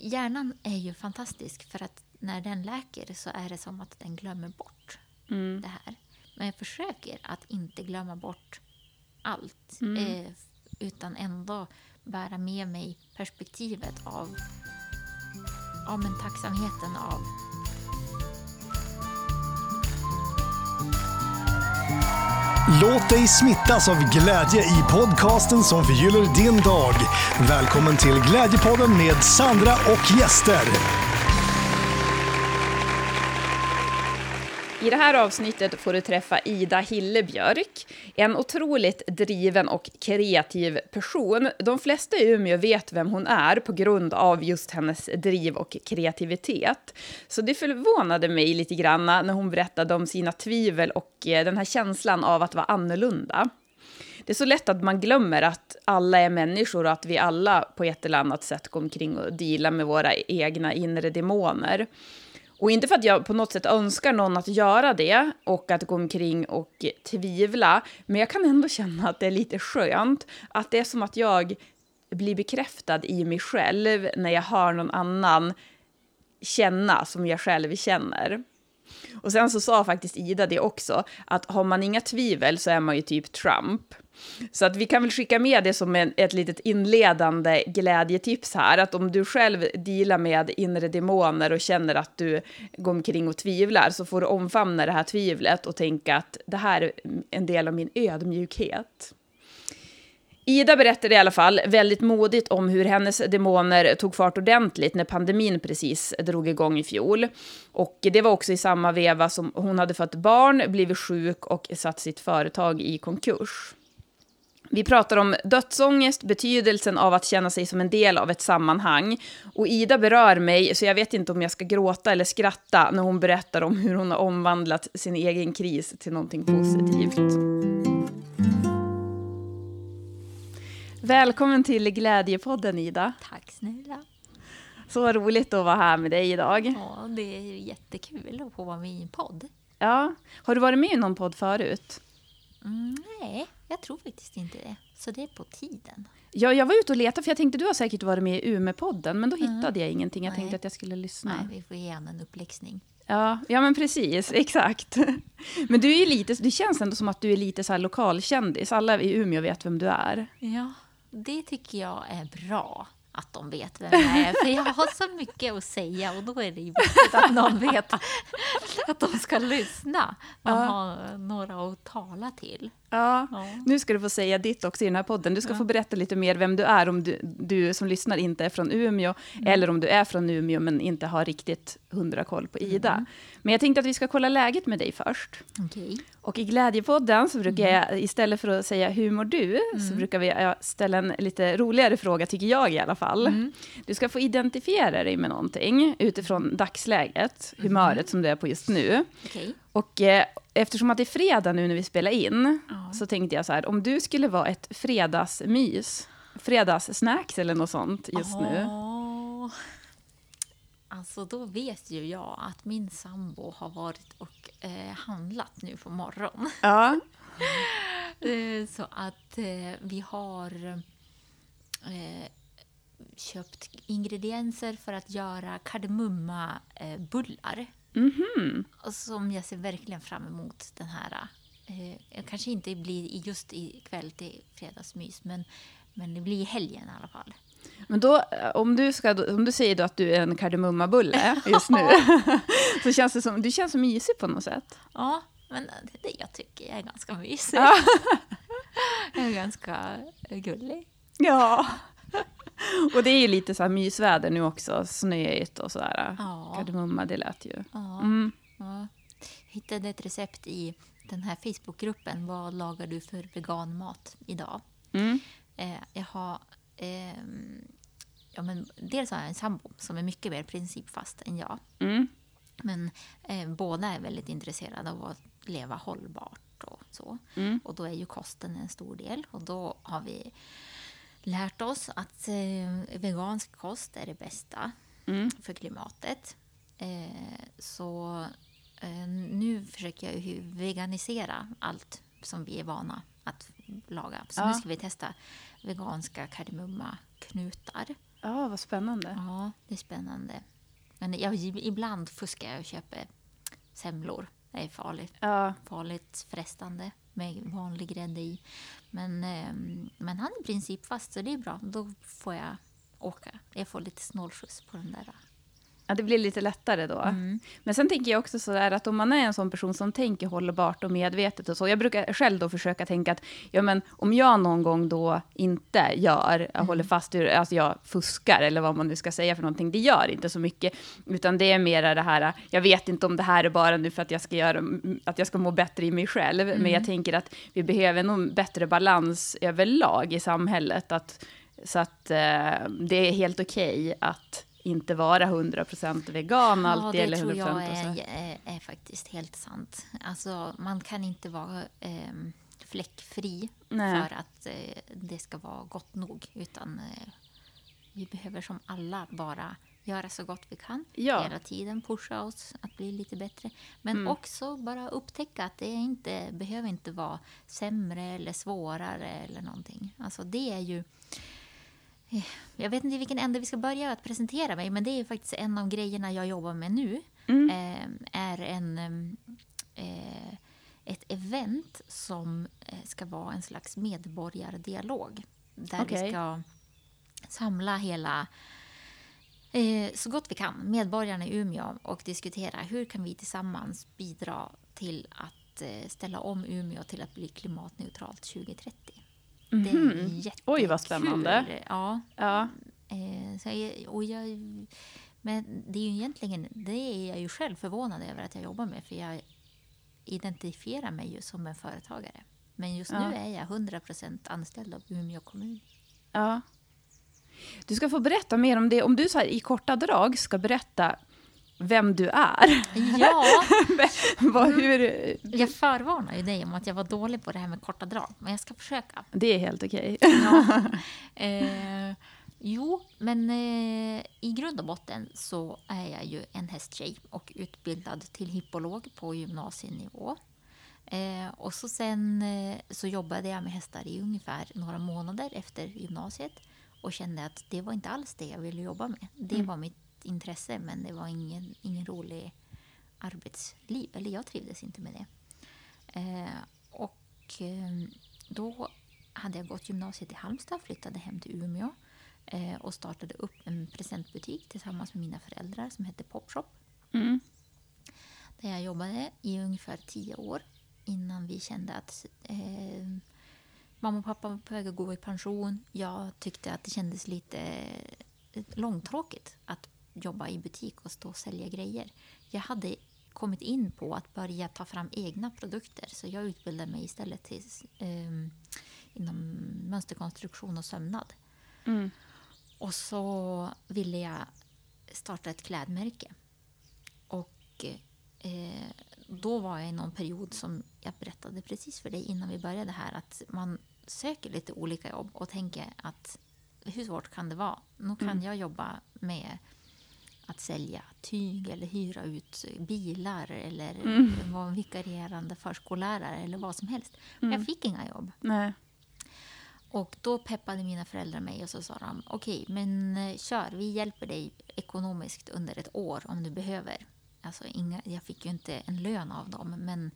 hjärnan är ju fantastisk för att när den läker så är det som att den glömmer bort det här. Men jag försöker att inte glömma bort allt. Eh, utan ändå bära med mig perspektivet av ja, men tacksamheten av Låt dig smittas av glädje i podcasten som förgyller din dag. Välkommen till Glädjepodden med Sandra och gäster. I det här avsnittet får du träffa Ida Hillebjörk, en otroligt driven och kreativ person. De flesta i Umeå vet vem hon är på grund av just hennes driv och kreativitet. Så det förvånade mig lite grann när hon berättade om sina tvivel och eh, den här känslan av att vara annorlunda. Det är så lätt att man glömmer att alla är människor och att vi alla på ett eller annat sätt går omkring och dealar med våra egna inre demoner. Och inte för att jag på något sätt önskar någon att göra det och att gå omkring och tvivla, men jag kan ändå känna att det är lite skönt. Att det är som att jag blir bekräftad i mig själv när jag hör någon annan känna som jag själv känner. Och sen så sa faktiskt Ida det också, att har man inga tvivel så är man ju typ Trump. Så att vi kan väl skicka med det som en, ett litet inledande glädjetips här, att om du själv dealar med inre demoner och känner att du går omkring och tvivlar, så får du omfamna det här tvivlet och tänka att det här är en del av min ödmjukhet. Ida berättade i alla fall väldigt modigt om hur hennes demoner tog fart ordentligt när pandemin precis drog igång i fjol. Och det var också i samma veva som hon hade fått barn, blivit sjuk och satt sitt företag i konkurs. Vi pratar om dödsångest, betydelsen av att känna sig som en del av ett sammanhang. Och Ida berör mig, så jag vet inte om jag ska gråta eller skratta när hon berättar om hur hon har omvandlat sin egen kris till någonting positivt. Välkommen till Glädjepodden, Ida. tack snälla. Så roligt att vara här med dig idag. Ja, det är jättekul att få vara med i en podd. Ja. Har du varit med i någon podd förut? Mm, nej, jag tror faktiskt inte det. Så det är på tiden. Ja, jag var ute och letade, för jag tänkte du har säkert varit med i Umeå-podden, men då hittade jag ingenting. Jag Nej. tänkte att jag skulle lyssna. Nej, vi får ge en uppläxning. Ja, ja, men precis. Exakt. Men du är lite, det känns ändå som att du är lite så här lokalkändis. Alla i Umeå vet vem du är. Ja, det tycker jag är bra att de vet vem jag är. För jag har så mycket att säga och då är det ju viktigt att någon vet att de ska lyssna. Man Ja. har några att tala till. Ja. Ja. Nu ska du få säga ditt också i den här podden. Du ska få berätta lite mer vem du är om du, du som lyssnar inte är från Umeå, eller om du är från Umeå men inte har riktigt hundra koll på Ida. Men jag tänkte att vi ska kolla läget med dig först. Okej. Och i Glädjepodden så brukar jag, istället för att säga hur mår du, så brukar vi ställa en lite roligare fråga, tycker jag i alla fall. Du ska få identifiera dig med någonting utifrån dagsläget, humöret som du är på just nu. Okej. Och eh, eftersom att det är fredag nu när vi spelar in, Ja. så tänkte jag så här, om du skulle vara ett fredagsmys, fredagssnacks eller något sånt just nu. Åh. Alltså då vet ju jag att min sambo har varit och eh, handlat nu på morgonen. Ja. Eh, Så att eh, vi har eh, köpt ingredienser för att göra kardemummabullar. Mhm. Och Som jag ser verkligen fram emot den här. Eh, kanske inte blir i- just ikväll till fredagsmys, men, men det blir i helgen i alla fall. Men då, eh, om du, ska, om du säger då att du är en kardemummabulle just nu, så känns det som, du känns så mysig på något sätt. Ja, men det, det jag tycker jag är ganska mysig. Ja. Jag är ganska gullig. Ja. Och det är ju lite så här mysväder nu också, snöigt och sådär. Ja. Kardemumma, det lät ju. Ja. Mm. Ja. Jag hittade ett recept i den här Facebookgruppen. Vad lagar du för veganmat idag? Mm. Eh, jag har... ehm, ja, men dels har jag en sambo som är mycket mer principfast än jag. Mm. Men eh, båda är väldigt intresserade av att leva hållbart och så. Mm. Och då är ju kosten en stor del. Och då har vi lärt oss att eh, vegansk kost är det bästa Mm. för klimatet. Eh, så eh, nu försöker jag veganisera allt som vi är vana att laga. Så Ja. nu ska vi testa veganska kardemummaknutar. Ja, vad spännande. Ja, det är spännande. Men jag, ibland fuskar jag och köper semlor. Det är farligt. Ja. Farligt frestande med vanlig grädde i. Men, ehm, men han är i princip fast, så det är bra. Då får jag åka. Jag får lite snålskjuts på den där Ja, det blir lite lättare då. Mm. Men sen tänker jag också så där att om man är en sån person som tänker hållbart och medvetet och så. Jag brukar själv då försöka tänka att ja, men om jag någon gång då inte gör, jag Mm. håller fast vid, alltså jag fuskar eller vad man nu ska säga för någonting. Det gör inte så mycket, utan det är mera det här, jag vet inte om det här är bara nu för att jag ska göra, att jag ska må bättre i mig själv, men Mm. jag tänker att vi behöver nog bättre balans överlag i samhället. Att, så att eh, det är helt okej att inte vara 100% vegan alltid. Ja, eller det tror 100% jag är, är, är faktiskt helt sant. Alltså, man kan inte vara ehm, fläckfri Nej. för att eh, det ska vara gott nog. Utan eh, vi behöver som alla bara göra så gott vi kan. Ja. Hela tiden pusha oss att bli lite bättre. Men Mm. också bara upptäcka att det inte, behöver inte vara sämre eller svårare eller någonting. Alltså det är ju... Jag vet inte i vilken ände vi ska börja att presentera mig, men det är faktiskt en av grejerna jag jobbar med nu. Mm. Eh, är en, eh, ett event som eh, ska vara en slags medborgardialog. Där Okej. vi ska samla hela eh, så gott vi kan, medborgarna i Umeå och diskutera hur kan vi tillsammans bidra till att eh, ställa om Umeå till att bli klimatneutralt 2030. Det är jättekul. Oj, vad spännande. Ja, Ja. eh, så jag, och jag, men det är ju egentligen, det är jag ju själv förvånad över att jag jobbar med för jag identifierar mig ju som en företagare. Men just Ja. nu är jag 100% anställd av Umeå kommun. ja. Du ska få berätta mer om det. Om du så i korta drag ska berätta vem du är. Ja, Vad, hur, jag förvarnar ju dig om att jag var dålig på det här med korta drag, men jag ska försöka. det är helt okej. Ja. Eh, jo, men eh, i grund och botten så är jag ju en hästtjej och utbildad till hippolog på gymnasienivå. Eh, och så sen eh, så jobbade jag med hästar i ungefär några månader efter gymnasiet och kände att det var inte alls det jag ville jobba med. Det var mitt intresse, men det var ingen, ingen rolig arbetsliv. Eller jag trivdes inte med det. Eh, och eh, då hade jag gått gymnasiet i Halmstad, flyttade hem till Umeå eh, och startade upp en presentbutik tillsammans med mina föräldrar som hette Popshop. Mm. Där jag jobbade i ungefär tio år innan vi kände att eh, mamma och pappa var på väg att gå i pension. Jag tyckte att det kändes lite eh, långtråkigt att jobba i butik och stå och sälja grejer. Jag hade kommit in på att börja ta fram egna produkter så jag utbildade mig istället till, eh, inom mönsterkonstruktion och sömnad. Mm. Och så ville jag starta ett klädmärke. Och eh, då var jag i någon period som jag berättade precis för dig innan vi började här att man söker lite olika jobb och tänker att hur svårt kan det vara? Nu kan jag jobba med att sälja tyg eller hyra ut bilar eller vara en vikarierande förskollärare eller vad som helst. Men jag fick inga jobb. Nej. Och då peppade mina föräldrar mig och så sa de okej, men eh, kör, vi hjälper dig ekonomiskt under ett år om du behöver. Alltså inga, jag fick ju inte en lön av dem, men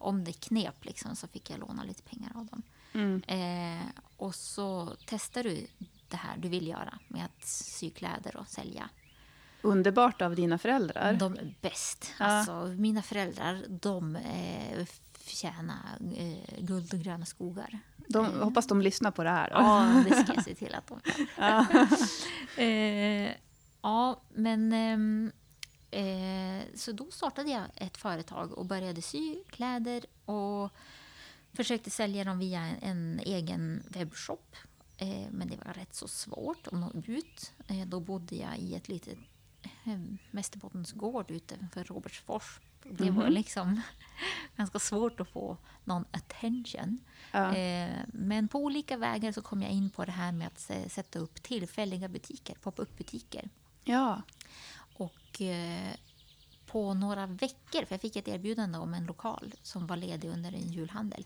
om det knep liksom, så fick jag låna lite pengar av dem. Mm. Eh, och så testar du det här du vill göra med att sy kläder och sälja. Underbart av dina föräldrar. De är bäst. Ja. Alltså, mina föräldrar, de eh, förtjänar eh, guld och gröna skogar. De, hoppas de lyssnar på det här. Då. Ja, det ska jag se till att de gör. eh, ja, men... ehm, eh, så då startade jag ett företag och började sy kläder och försökte sälja dem via en, en egen webbshop. Eh, men det var rätt så svårt att nå ut. Eh, då bodde jag i ett litet eh, Västerbottens gård utanför Robertsfors. Det var Mhm. liksom ganska svårt att få någon attention. Ja. Eh, men på olika vägar så kom jag in på det här med att sätta upp tillfälliga butiker, pop-up-butiker. ja. Och eh, på några veckor, för jag fick ett erbjudande om en lokal som var ledig under en julhandel.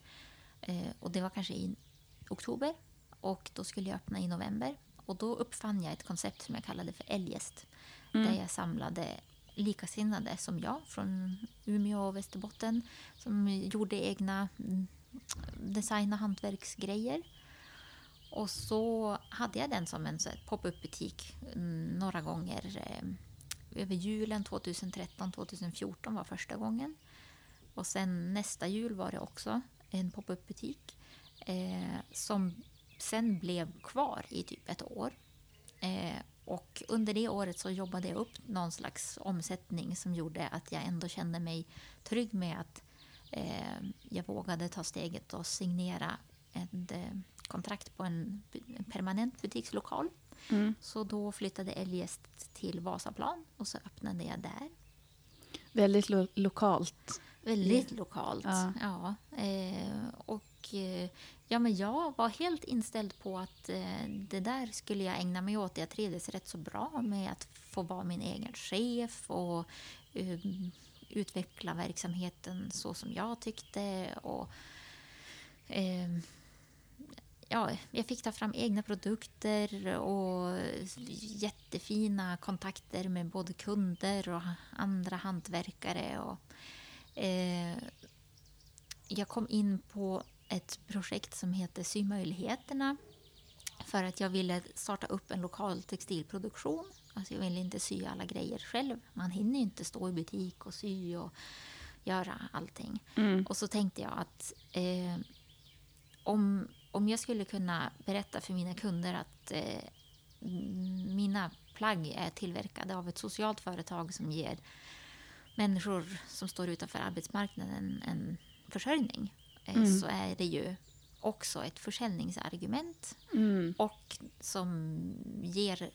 Och det var kanske i oktober och då skulle jag öppna i november. och då uppfann jag ett koncept som jag kallade för Eljest. Mm. Där jag samlade likasinnade som jag från Umeå och Västerbotten som gjorde egna mm, design och hantverksgrejer. Och så hade jag den som en pop-up butik mm, några gånger. Eh, över julen 2013, 2014 var första gången. Och sen nästa jul var det också en pop-up butik eh, som sen blev kvar i typ ett år. Eh, och under det året så jobbade jag upp någon slags omsättning som gjorde att jag ändå kände mig trygg med att eh, jag vågade ta steget och signera ett eh, kontrakt på en, en permanent butikslokal. Mm. Så då flyttade Eljest till Vasaplan och så öppnade jag där. Väldigt lo lokalt. Väldigt lokalt. Ja. Ja. eh, och eh, ja, men jag var helt inställd på att eh, det där skulle jag ägna mig åt. Jag trivdes rätt så bra med att få vara min egen chef och eh, utveckla verksamheten så som jag tyckte. Och, eh, ja, jag fick ta fram egna produkter och jättefina kontakter med både kunder och andra hantverkare. Och, eh, jag kom in på ett projekt som heter Symöjligheterna för att jag ville starta upp en lokal textilproduktion. Alltså jag ville inte sy alla grejer själv. Man hinner ju inte stå i butik och sy och göra allting. Mm. Och så tänkte jag att eh, om, om jag skulle kunna berätta för mina kunder att eh, mina plagg är tillverkade av ett socialt företag som ger människor som står utanför arbetsmarknaden en försörjning eh, så är det ju också ett försäljningsargument Mm. och som ger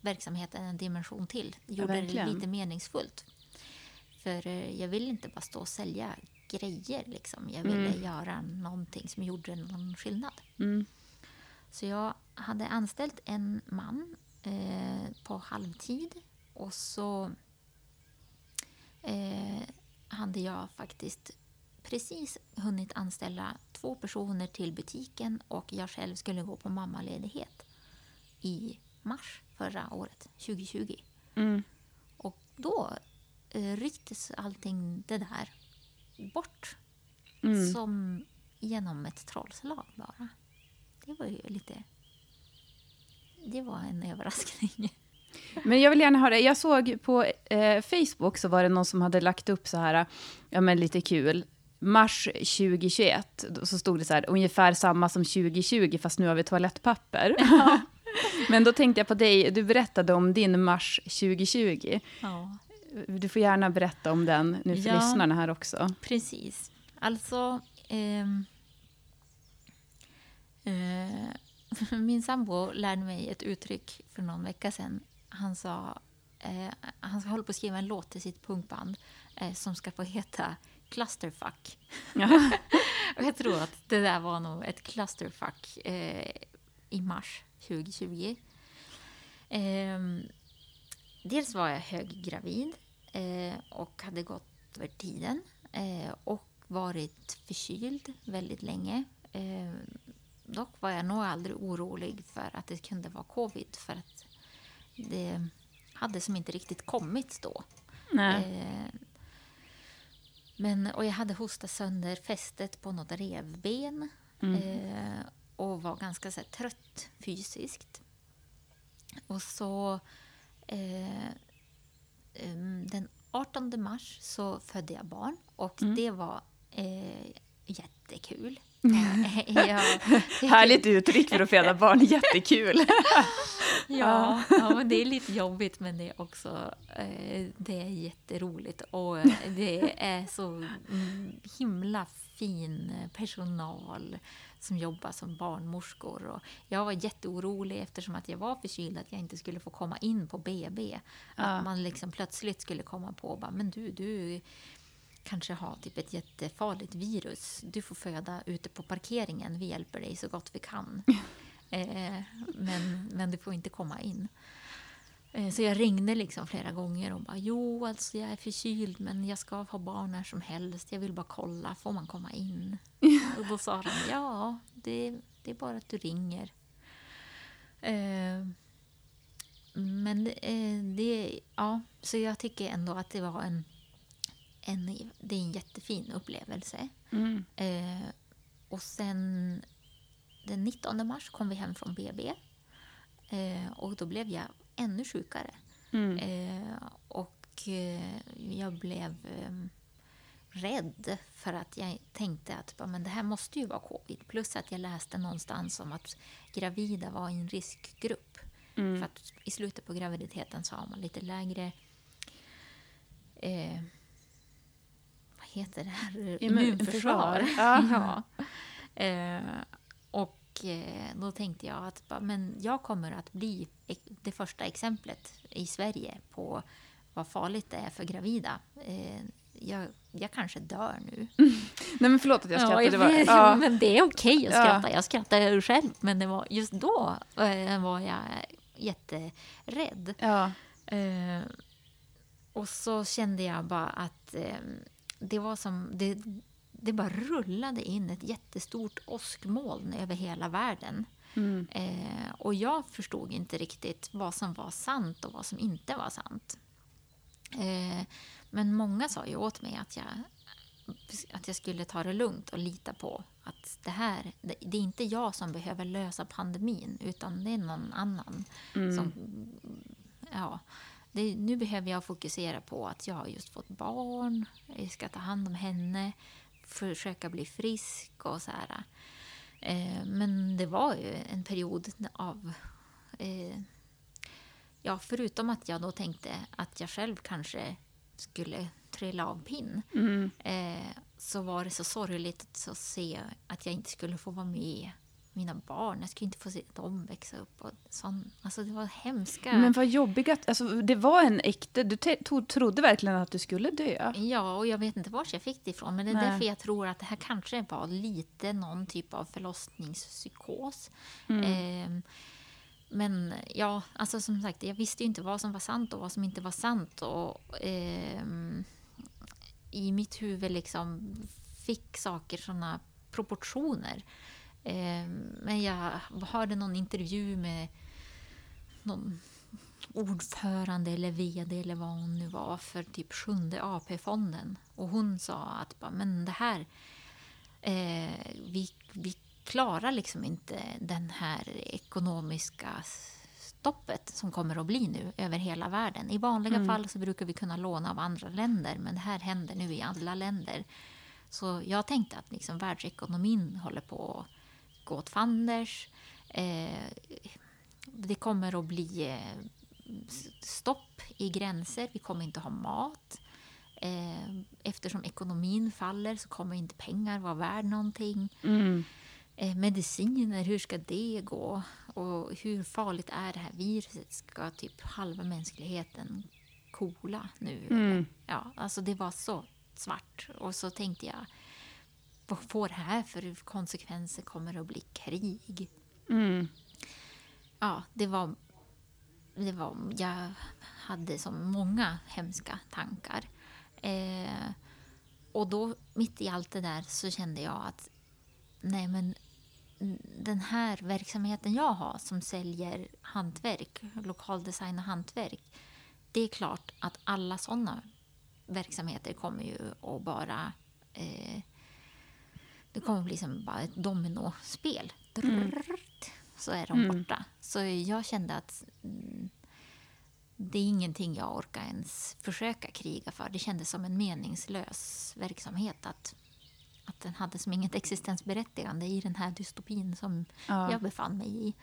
verksamheten en dimension till. Gjorde det verkligen. lite meningsfullt. För eh, jag vill inte bara stå och sälja grejer. Liksom. Jag ville göra någonting som gjorde någon skillnad. Mm. Så jag hade anställt en man eh, på halvtid och så eh, hade jag faktiskt precis hunnit anställa två personer till butiken och jag själv skulle gå på mammaledighet i mars förra året, 2020. Mm. Och då eh, rycktes allting det där bort Mm. som genom ett trollslag bara. Det var ju lite... Det var en överraskning. Men jag vill gärna höra, jag såg på eh, Facebook så var det någon som hade lagt upp så här, ja men lite kul, mars 2021, då- så stod det så här, ungefär samma som 2020 fast nu har vi toalettpapper. men då tänkte jag på dig, du berättade om din mars 2020. Ja, Du får gärna berätta om den nu för Ja. lyssnarna här också. precis. Alltså... ehm, eh, min sambo lärde mig ett uttryck för någon vecka sedan. Han sa... Eh, han håller på att skriva en låt till sitt punkband eh, som ska få heta Clusterfuck. Ja. Och jag tror att det där var nog ett clusterfuck eh, i mars 2020. Ehm, dels var jag höggravid eh, och hade gått över tiden eh, och varit förkyld väldigt länge. Eh, dock var jag nog aldrig orolig för att det kunde vara covid för att det hade som inte riktigt kommit då. Eh, men, och jag hade hostat sönder fästet på något revben eh, och var ganska så här, trött fysiskt. Och så eh, den 18 mars så födde jag barn och det var eh, jättekul. Härligt uttryck för att föda barn, jättekul. Ja, ja men det är lite jobbigt men det är också eh, det är jätteroligt och eh, det är så mm, himla fin personal som jobbar som barnmorskor. Och jag var jätteorolig eftersom att jag var förkyld att jag inte skulle få komma in på BB. Att man liksom plötsligt skulle komma på bara, men du, du kanske har typ ett jättefarligt virus. Du får föda ute på parkeringen. Vi hjälper dig så gott vi kan. Eh, men, men du får inte komma in. Eh, så jag ringde liksom flera gånger och bara jo, alltså jag är förkyld men jag ska ha barn när som helst. Jag vill bara kolla, får man komma in? Och då sa de ja, det, det är bara att du ringer. Eh, men eh, det, ja, så jag tycker ändå att det var en, en, det är en jättefin upplevelse. Mm. Eh, och sen den 19 mars kom vi hem från BB. Eh, och då blev jag ännu sjukare. Mm. Eh, och eh, jag blev eh, rädd för att jag tänkte att men det här måste ju vara covid. Plus att jag läste någonstans om att gravida var i en riskgrupp. Mm. För att i slutet på graviditeten så har man lite lägre eh, heter det här? Immunförsvar. Ja. Ja. Eh, och eh, då tänkte jag att men jag kommer att bli det första exemplet i Sverige på vad farligt det är för gravida. Eh, jag, jag kanske dör nu. Nej men förlåt att jag skrattade. jag det var, ja. Men det är okej att Ja. skratta. Jag skrattar själv. Men det var, just då eh, var jag jätterädd. Ja. Eh, och så kände jag bara att eh, det var som... Det, det bara rullade in ett jättestort åskmoln över hela världen. Mm. Eh, och jag förstod inte riktigt vad som var sant och vad som inte var sant. Eh, men många sa ju åt mig att jag, att jag skulle ta det lugnt och lita på att det här, det, det är inte jag som behöver lösa pandemin utan det är någon annan som ja, det, nu behöver jag fokusera på att jag har just fått barn, jag ska ta hand om henne, försöka bli frisk och så här. Eh, men det var ju en period av... Eh, ja, förutom att jag då tänkte att jag själv kanske skulle trilla av pinn Mm. eh, så var det så sorgligt att se att jag inte skulle få vara med mina barn. Jag skulle inte få se dem växa upp. Och sån, alltså det var hemska... Men vad jobbigt att, alltså, det var en äkta, du trodde verkligen att du skulle dö. Ja, och jag vet inte var jag fick det ifrån. Men det är Nej. därför jag tror att det här kanske var lite någon typ av förlossningspsykos. Mm. Ehm, men ja, alltså som sagt, jag visste ju inte vad som var sant och vad som inte var sant. Och, ehm, I mitt huvud liksom fick saker såna proportioner. Ehm, men jag hörde någon intervju med någon ordförande eller vd eller vad hon nu var för typ sjunde AP-fonden. Och hon sa att men det här, eh, vi, vi klarar liksom inte den här ekonomiska stoppet som kommer att bli nu över hela världen. I vanliga fall så brukar vi kunna låna av andra länder men det här händer nu i alla länder. Så jag tänkte att liksom världsekonomin håller på att gå åt fanders. Eh, det kommer att bli eh, stopp i gränser. Vi kommer inte ha mat. Eh, eftersom ekonomin faller så kommer inte pengar vara värd någonting. Mm. Eh, mediciner, hur ska det gå? Och hur farligt är det här viruset? Ska typ halva mänskligheten kola nu? Mm. Ja, alltså det var så svart. Och så tänkte jag, vad får det här för konsekvenser? Kommer det att bli krig? Mm. Ja, det var... Det var jag hade så många hemska tankar. Eh, och då, mitt i allt det där, så kände jag att nej men den här verksamheten jag har som säljer hantverk, lokaldesign och hantverk. Det är klart att alla sådana verksamheter kommer ju att bara... Eh, det kommer bli som bara ett dominospel. Drrrt, Så är de borta. Så jag kände att mm, det är ingenting jag orkar ens försöka kriga för. Det kändes som en meningslös verksamhet. Att, att den hade som inget existensberättigande i den här dystopin som Ja. jag befann mig i.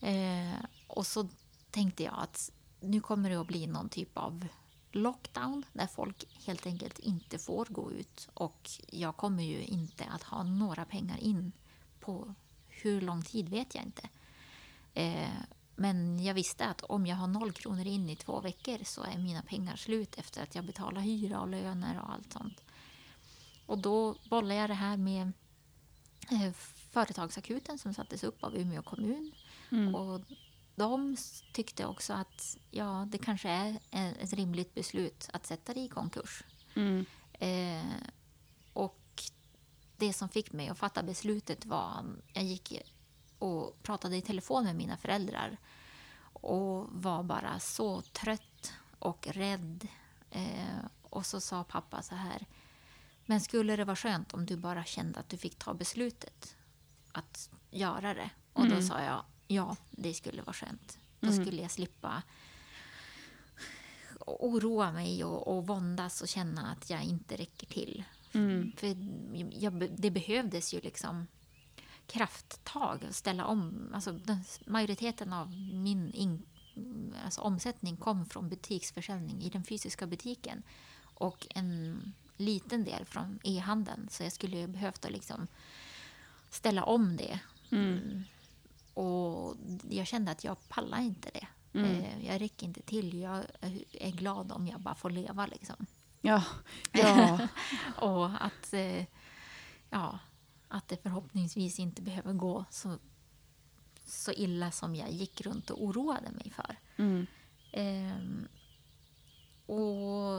Eh, och så tänkte jag att nu kommer det att bli någon typ av lockdown där folk helt enkelt inte får gå ut. Och jag kommer ju inte att ha några pengar in på hur lång tid vet jag inte. Eh, men jag visste att om jag har noll kronor in i två veckor så är mina pengar slut efter att jag betalar hyra och löner och allt sånt. Och då bollade jag det här med eh, Företagsakuten som sattes upp av Umeå kommun. Och de tyckte också att ja, det kanske är ett rimligt beslut att sätta det i konkurs. Mm. Eh, och det som fick mig att fatta beslutet var... Jag gick och pratade i telefon med mina föräldrar och var bara så trött och rädd. Eh, och så sa pappa så här, men skulle det vara skönt om du bara kände att du fick ta beslutet att göra det? Och då Mm. sa jag, ja, det skulle vara skönt. Då Mm. skulle jag slippa oroa mig och, och våndas och känna att jag inte räcker till. Mm. För jag, det behövdes ju liksom krafttag och ställa om. Alltså, den, majoriteten av min in, alltså, omsättning kom från butiksförsäljning i den fysiska butiken och en liten del från e-handeln. Så jag skulle behövt att liksom ställa om det. Mm. Och jag kände att jag pallar inte det. Mm. Eh, Jag räcker inte till. Jag är glad om jag bara får leva. Liksom. Ja. ja. Och att, eh, ja, att det förhoppningsvis inte behöver gå så, så illa som jag gick runt och oroade mig för. Mm. Ehm, och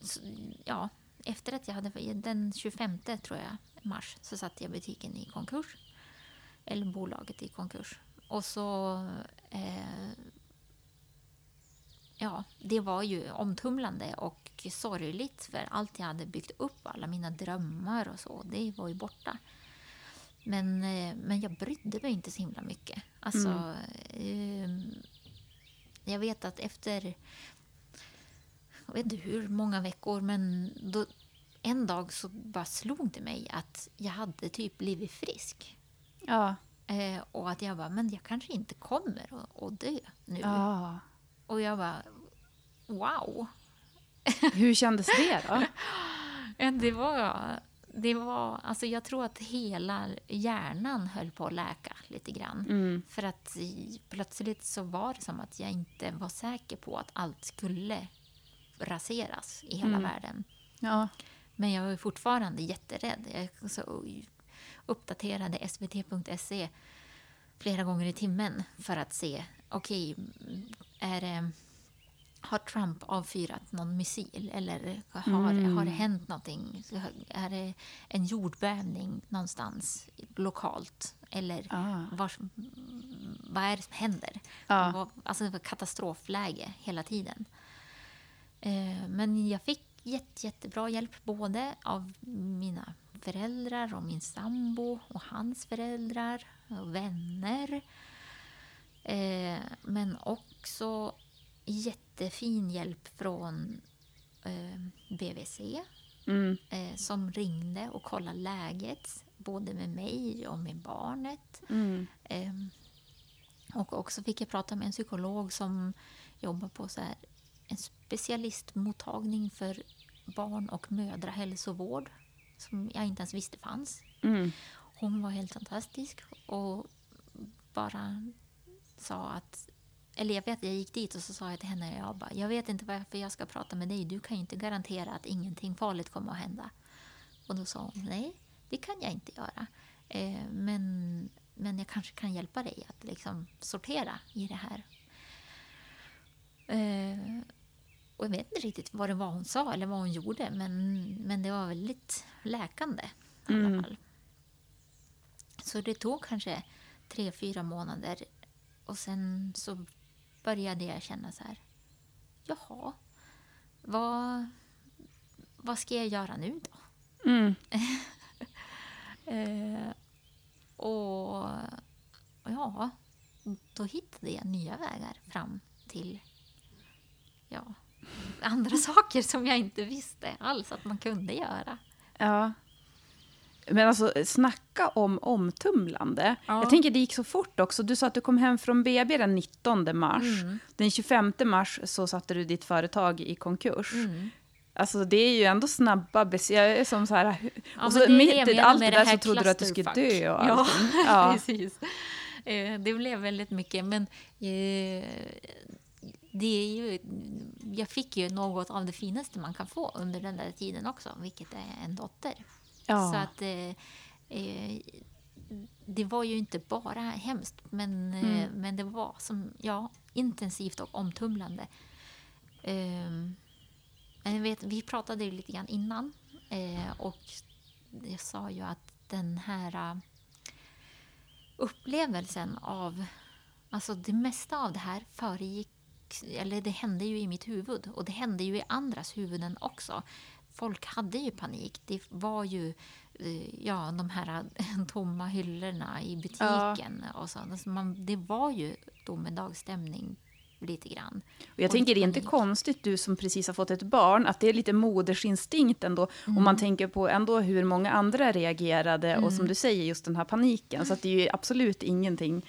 så, ja, efter att jag hade... Den 25 tror jag, mars så satte jag butiken i konkurs. Eller bolaget i konkurs. Och så... Eh, ja, det var ju omtumlande och sorgligt för allt jag hade byggt upp, alla mina drömmar och så, det var ju borta. Men, eh, men jag brydde mig inte så himla mycket. Alltså, ehm, jag vet att efter, jag vet inte hur många veckor, men då, en dag så bara slog det mig att jag hade typ blivit frisk. Ja. Eh, och att jag bara, men jag kanske inte kommer att, att dö nu. ja. Och jag bara, wow. Hur kändes det då? Det var, det var, alltså jag tror att hela hjärnan höll på att läka lite grann. Mm. För att plötsligt så var det som att jag inte var säker på att allt skulle raseras i hela Mm. världen. Ja. Men jag var fortfarande jätterädd. Jag så uppdaterade svt.se flera gånger i timmen för att se, okej, är det, har Trump avfyrat någon missil eller har, Mm. har det hänt någonting? Är det en jordbävning någonstans lokalt? Eller Ah. var, vad är det som händer? Vad- Alltså katastrofläge hela tiden. Eh, Men jag fick jätte, jättebra hjälp både av mina föräldrar och min sambo och hans föräldrar och vänner. Eh, Men också jättefin hjälp från eh, BVC Mm. eh, som ringde och kollade läget både med mig och med barnet. Mm. Ehm, och också fick jag prata med en psykolog som jobbar på så här, en specialistmottagning för barn och mödrahälsovård som jag inte ens visste fanns. Mm. Hon var helt fantastisk och bara sa att... Eller jag vet, jag gick dit och så sa jag till henne, jag, bara, jag vet inte varför jag ska prata med dig. Du kan ju inte garantera att ingenting farligt kommer att hända. Och då sa hon, nej, det kan jag inte göra. Eh, men, men jag kanske kan hjälpa dig att liksom sortera i det här. Eh, och jag vet inte riktigt vad det var hon sa eller vad hon gjorde, men, men det var väldigt läkande i alla Mm. fall. Så det tog kanske tre, fyra månader och sen så började jag känna så här, jaha, vad, vad ska jag göra nu då? Mm. Eh, och ja, då hittade jag nya vägar fram till ja, andra saker som jag inte visste alls att man kunde göra. Ja. Men alltså, snacka om omtumlande. Ja. Jag tänker det gick så fort också. Du sa att du kom hem från BB den 19 mars. Mm. Den 25 mars så satte du ditt företag i konkurs. Mm. Alltså det är ju ändå snabba beslut. Jag är som så här... Ja, och så mitt i allt det där så trodde du att du skulle dö och Ja, allting. Ja. precis. Eh, Det blev väldigt mycket, men eh, det är ju, jag fick ju något av det finaste man kan få under den där tiden också, vilket är en dotter. Ja. Så att eh, eh, det var ju inte bara hemskt, men, eh, Mm. men det var som, ja, intensivt och omtumlande. Men jag vet, vi pratade ju lite grann innan eh, och jag sa ju att den här eh, upplevelsen av... Alltså det mesta av det här föregick... Eller det hände ju i mitt huvud och det hände ju i andras huvuden också. Folk hade ju panik. Det var ju eh, ja, de här tomma hyllorna i butiken. Ja. Och så. Alltså man, det var ju domedagsstämning lite grann. Och jag och tänker det är inte konstigt, du som precis har fått ett barn, att det är lite moderinstinkt ändå. Mm. Om man tänker på ändå hur många andra reagerade mm. och som du säger, just den här paniken. Så det är ju absolut ingenting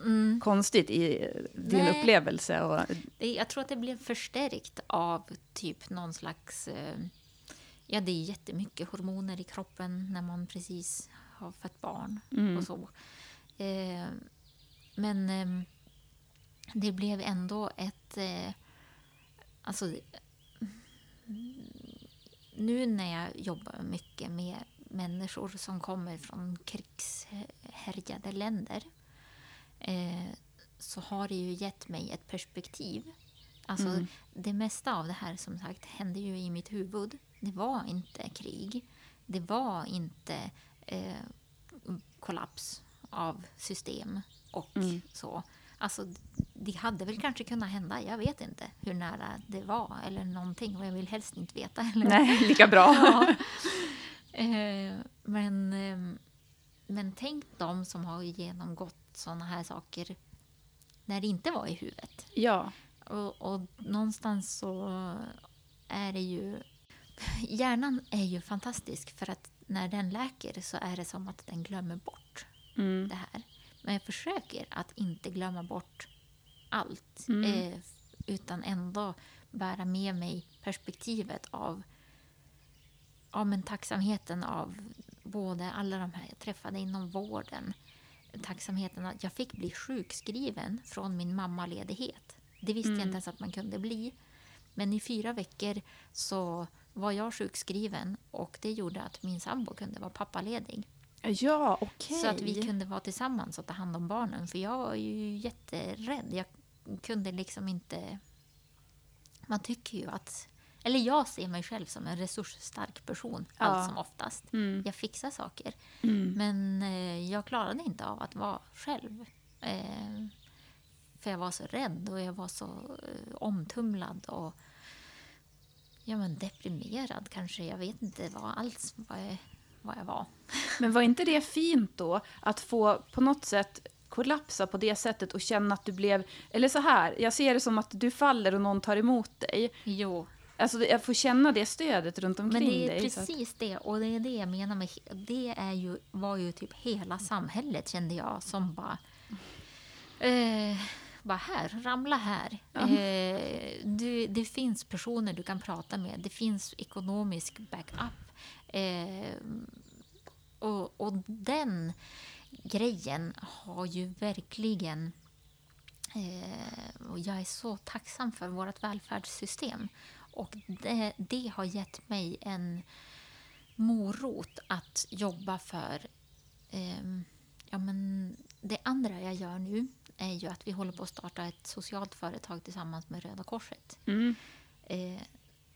mm. konstigt i din Nej. upplevelse. Och... Jag tror att det blev förstärkt av typ någon slags... Eh, ja, det är jättemycket hormoner i kroppen när man precis har fött barn mm. och så. Eh, men ehm, det blev ändå ett... Eh, alltså, nu när jag jobbar mycket med människor som kommer från krigshärjade länder eh, så har det ju gett mig ett perspektiv. Alltså, mm. Det mesta av det här som sagt hände ju i mitt huvud. Det var inte krig. Det var inte eh, kollaps av system och mm. så. Alltså, det hade väl kanske kunnat hända. Jag vet inte hur nära det var eller någonting. Och jag vill helst inte veta. Eller? Nej, lika bra. ja. eh, men, eh, men tänk de som har genomgått såna här saker när det inte var i huvudet. Ja. Och, och någonstans så är det ju... Hjärnan är ju fantastisk för att när den läker så är det som att den glömmer bort mm. det här. Men jag försöker att inte glömma bort allt. Mm. Eh, utan ändå bära med mig perspektivet av ja, men tacksamheten av både alla de här jag träffade inom vården. Tacksamheten att jag fick bli sjukskriven från min mammaledighet. Det visste mm. jag inte ens att man kunde bli. Men i fyra veckor så var jag sjukskriven och det gjorde att min sambo kunde vara pappaledig. Ja, okej. Okay. Så att vi kunde vara tillsammans och ta hand om barnen. För jag var ju jätterädd. Jag kunde liksom inte... Man tycker ju att... Eller jag ser mig själv som en resursstark person ja. allt som oftast. Mm. Jag fixar saker. Mm. Men eh, jag klarade inte av att vara själv. Eh, för jag var så rädd och jag var så eh, omtumlad och ja, men deprimerad kanske. Jag vet inte vad alls vad jag, vad jag var. Men var inte det fint då? Att få på något sätt kollapsa på det sättet och känna att du blev... Eller så här, jag ser det som att du faller och någon tar emot dig. Jo. Alltså, jag får känna det stödet runt omkring dig. Men det är dig, precis att... det. Och det är det jag menar med... Det är ju, var ju typ hela samhället, kände jag, som bara... Eh, bara här, ramla här. Eh, du, det finns personer du kan prata med. Det finns ekonomisk backup. Eh, och, och den grejen har ju verkligen... Eh, och jag är så tacksam för vårt välfärdssystem. Och det, det har gett mig en morot att jobba för... Eh, ja, men det andra jag gör nu är ju att vi håller på att starta ett socialt företag tillsammans med Röda Korset. Mm. Eh,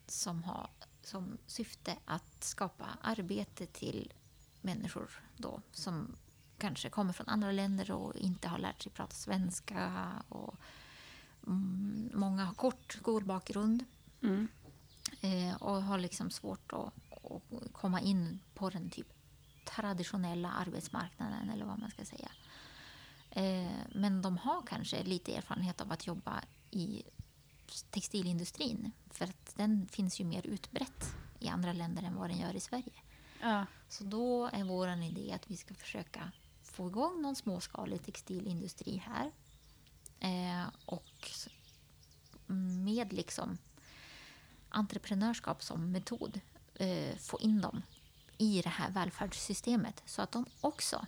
som har som syfte att skapa arbete till människor då, som kanske kommer från andra länder och inte har lärt sig prata svenska. Och, mm, många har kort skolbakgrund mm. eh, och har liksom svårt att, att, komma in på den typ traditionella arbetsmarknaden eller vad man ska säga. Eh, men de har kanske lite erfarenhet av att jobba i textilindustrin. För att den finns ju mer utbrett i andra länder än vad den gör i Sverige. Ja. Så då är vår idé att vi ska försöka få igång någon småskalig textilindustri här. Eh, och med liksom entreprenörskap som metod eh, få in dem i det här välfärdssystemet så att de också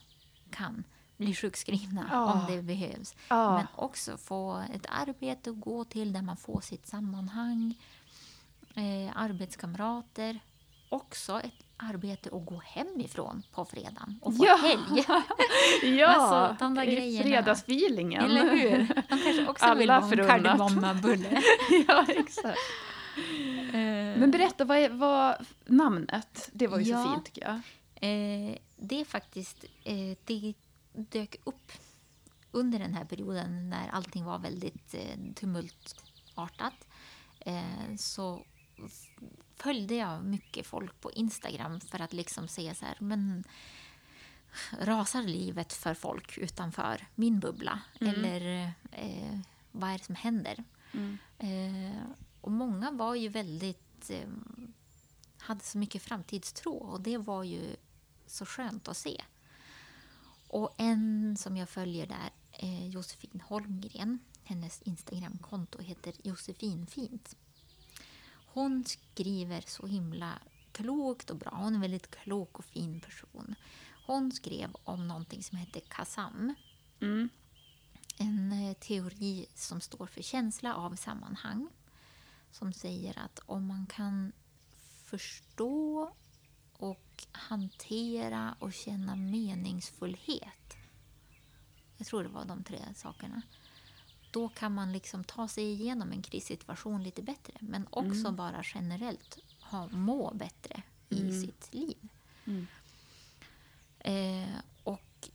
kan bli sjukskrivna oh. om det behövs. Oh. Men också få ett arbete att gå till där man får sitt sammanhang, eh, arbetskamrater. Också ett arbete att gå hemifrån på fredagen och få ja. helg. ja, alltså, de där grejerna. fredagsfeelingen. Eller hur? De kanske också Alla vill ha en kardemummabulle. ja, exakt. Eh. Men berätta, vad är vad, namnet? Det var ju ja, så fint tycker jag. Eh, det är faktiskt eh, det dök upp under den här perioden när allting var väldigt eh, tumultartat eh, så följde jag mycket folk på Instagram för att liksom se så här, men rasar livet för folk utanför min bubbla? Mm. Eller eh, vad är det som händer? Mm. Eh, och många var ju väldigt... Eh, hade så mycket framtidstro och det var ju så skönt att se. Och en som jag följer där är Josefin Holmgren. Hennes Instagramkonto heter Josefinfint. Hon skriver så himla klokt och bra. Hon är en väldigt klok och fin person. Hon skrev om någonting som heter KASAM. Mm. En eh, teori som står för känsla av sammanhang. Som säger att om man kan förstå och hantera och känna meningsfullhet. Jag tror det var de tre sakerna. Då kan man liksom ta sig igenom en krissituation lite bättre. Men också bara generellt ha, må bättre i sitt liv. Mm. Eh,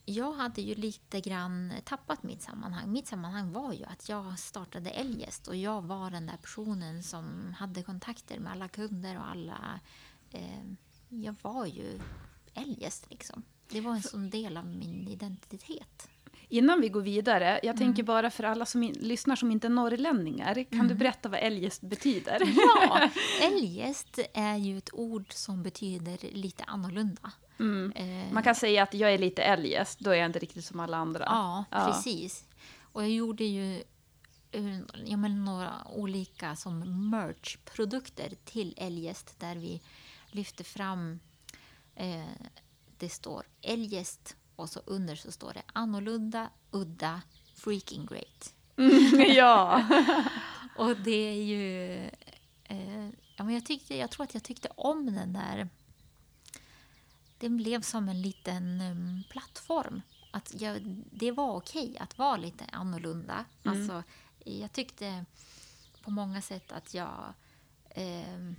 jag hade ju lite grann tappat mitt sammanhang. Mitt sammanhang var ju att jag startade Eljest och jag var den där personen som hade kontakter med alla kunder och alla... Eh, jag var ju Eljest liksom. Det var en sån del av min identitet. Innan vi går vidare, jag Mm. tänker bara för alla som in, lyssnar som inte är norrlänningar, kan du berätta vad eljest betyder? Mm. Ja, eljest är ju ett ord som betyder lite annorlunda. Mm. Eh, Man kan säga att jag är lite eljest, då är jag inte riktigt som alla andra. Ja, precis. Och jag gjorde ju eh, ja, men några olika som merch-produkter till Eljest där vi lyfter fram... Eh, det står Eljest och så under så står det annorlunda, udda, freaking great. ja. Och det är ju... Eh, ja, men jag, tyckte, jag tror att jag tyckte om den där... Den blev som en liten um, plattform. Att jag, det var okej att vara lite annorlunda. Alltså, jag tyckte på många sätt att jag eh,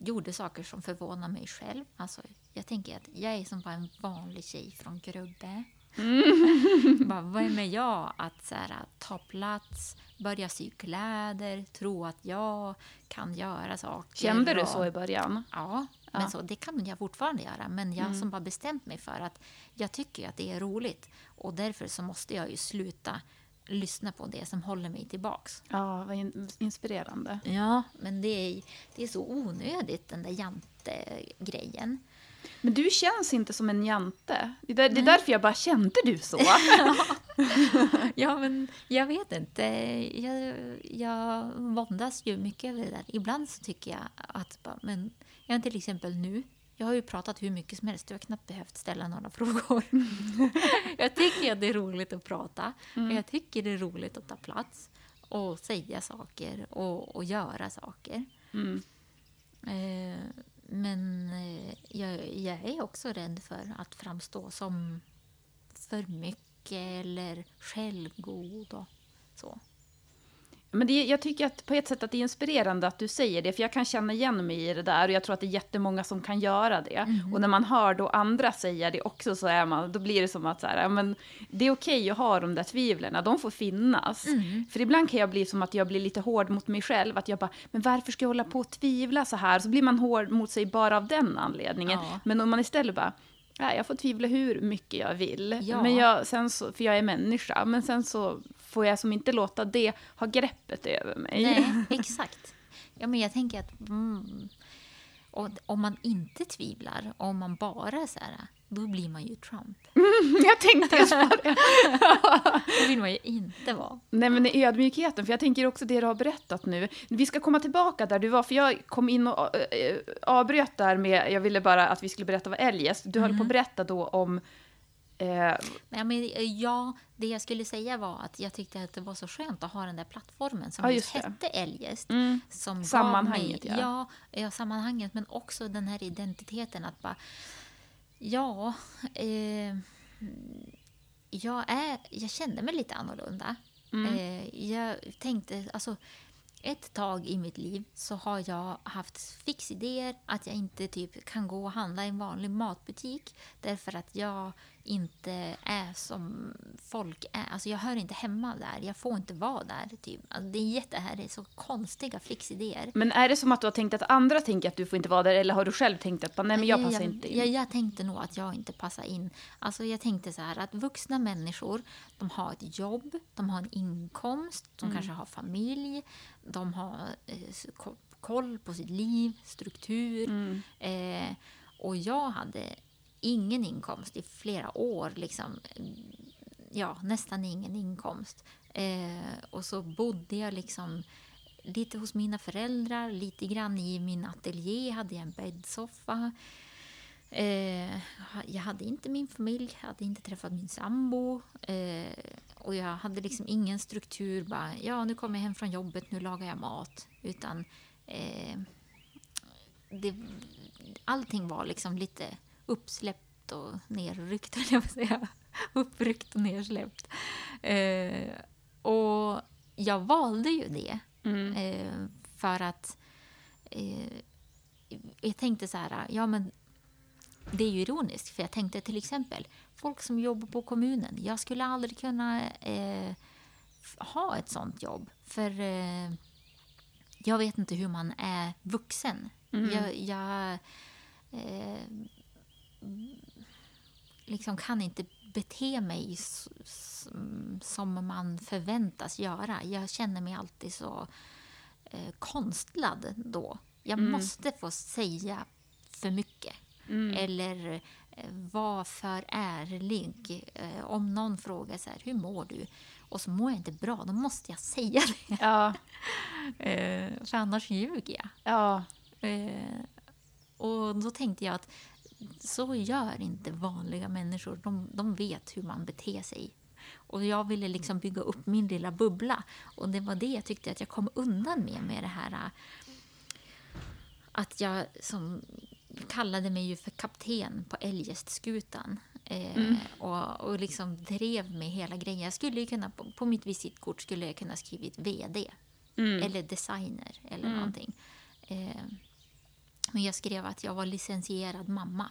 gjorde saker som förvånade mig själv. Alltså, jag tänker att jag är som bara en vanlig tjej från Grubbe. bara, vem är jag att så här, ta plats, börja sy kläder, tro att jag kan göra saker. Kände du och- så i början? Ja, men så, det kan jag fortfarande göra. Men jag som bara bestämt mig för att jag tycker att det är roligt. Och därför så måste jag ju sluta lyssna på det som håller mig tillbaks. Ja, vad in, inspirerande. Ja, men det är, det är så onödigt den där jante-grejen. Men du känns inte som en jante. Det är, där, det är därför jag bara kände du så. Ja, men jag vet inte. Jag, jag våndas ju mycket över det där. Ibland så tycker jag att... Men jag till exempel nu. Jag har ju pratat hur mycket som helst. Jag har knappt behövt ställa några frågor. jag tycker att det är roligt att prata. Jag tycker det är roligt att ta plats och säga saker och, och göra saker. Mm. Eh, men eh, jag, jag är också rädd för att framstå som för mycket eller självgod och så. Men det, jag tycker att på ett sätt att det är inspirerande att du säger det, för jag kan känna igen mig i det där och jag tror att det är jättemånga som kan göra det. Och när man hör då andra säga det också så är man, då blir det som att så här, men det är okej att ha de där tvivlen, de får finnas. För ibland kan jag bli som att jag blir lite hård mot mig själv, att jag bara, men varför ska jag hålla på och tvivla så här? Så blir man hård mot sig bara av den anledningen. Ja. Men om man istället bara, Nej, jag får tvivla hur mycket jag vill. Ja. Men jag, sen så, för jag är människa. Men sen så får jag som inte låta det ha greppet över mig. Nej, exakt. Ja, men jag tänker att mm, och om man inte tvivlar, om man bara så här, då blir man ju Trump. jag tänkte just på det. Det vill man ju inte vara. Nej, men ödmjukheten, för jag tänker också det du har berättat nu. Vi ska komma tillbaka där du var, för jag kom in och äh, avbröt där med, jag ville bara att vi skulle berätta vad eljest. Du höll på att berätta då om eh, Nej, men, eh, ja, det jag skulle säga var att jag tyckte att det var så skönt att ha den där plattformen som Ja, just hette Eljest. Mm. Som Sammanhanget, mig, ja. ja. ja. sammanhanget, men också den här identiteten att bara... Ja, eh, jag, är, jag kände mig lite annorlunda. Mm. Eh, jag tänkte, alltså ett tag i mitt liv så har jag haft fixidéer att jag inte typ kan gå och handla i en vanlig matbutik därför att jag inte är som folk är. Alltså jag hör inte hemma där. Jag får inte vara där. Typ. Alltså det är jätte, här är så konstiga flixidéer. Men är det som att du har tänkt att andra tänker att du får inte vara där eller har du själv tänkt att nej, men jag passar jag, inte in? Jag, jag tänkte nog att jag inte passar in. Alltså jag tänkte så här att vuxna människor, de har ett jobb, de har en inkomst, de Mm. kanske har familj, de har eh, ko- koll på sitt liv, struktur. Mm. Eh, och jag hade ingen inkomst i flera år. Liksom, ja, nästan ingen inkomst. Eh, och så bodde jag liksom lite hos mina föräldrar, lite grann i min ateljé hade jag en bäddsoffa. Eh, jag hade inte min familj, jag hade inte träffat min sambo. Eh, och jag hade liksom ingen struktur, bara ja nu kommer jag hem från jobbet, nu lagar jag mat. Utan eh, det, allting var liksom lite uppsläppt och nerryckt, höll jag på att säga. Uppryckt och nersläppt. Eh, och jag valde ju det. Mm. Eh, för att eh, jag tänkte så här, ja men det är ju ironiskt för jag tänkte till exempel folk som jobbar på kommunen. Jag skulle aldrig kunna eh, ha ett sånt jobb för eh, jag vet inte hur man är vuxen. Jag, jag eh, liksom kan inte bete mig som man förväntas göra. Jag känner mig alltid så eh, konstlad då. Jag måste få säga för mycket. Eller eh, vara för ärlig. Eh, om någon frågar så här, hur mår du? Och så mår jag inte bra, då måste jag säga det. Ja, Eh, för annars ljuger jag. ja. Och då tänkte jag att så gör inte vanliga människor. De, de vet hur man beter sig. Och jag ville liksom bygga upp min lilla bubbla. Och det var det jag tyckte att jag kom undan med, med det här att jag som kallade mig ju för kapten på Eljest-skutan. Eh, och, och liksom drev med hela grejen. Jag skulle ju kunna, på, på mitt visitkort skulle jag kunna skrivit VD. Eller designer eller någonting. Eh, men jag skrev att jag var licensierad mamma.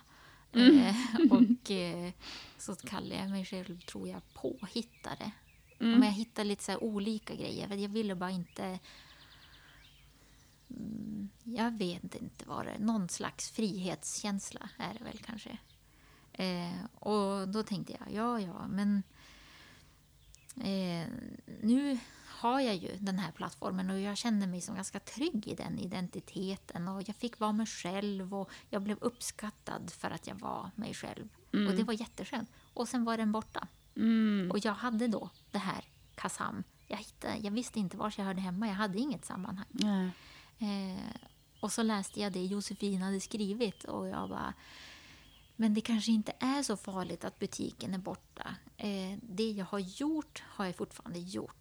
Eh, och eh, så kallade jag mig själv, tror jag, påhittare. Men jag hittade lite så olika grejer. För jag ville bara inte... Mm, jag vet inte vad det är. Någon slags frihetskänsla är det väl kanske. Eh, och då tänkte jag, ja, ja, men eh, nu har jag ju den här plattformen och jag känner mig som ganska trygg i den identiteten. Och Jag fick vara mig själv och jag blev uppskattad för att jag var mig själv. Och Det var jätteskönt. Och sen var den borta. Mm. Och jag hade då det här Kazam. Jag, hittade, jag visste inte var jag hörde hemma. Jag hade inget sammanhang. Nej. Eh, och så läste jag det Josefin hade skrivit och jag bara men det kanske inte är så farligt att butiken är borta. Eh, det jag har gjort har jag fortfarande gjort.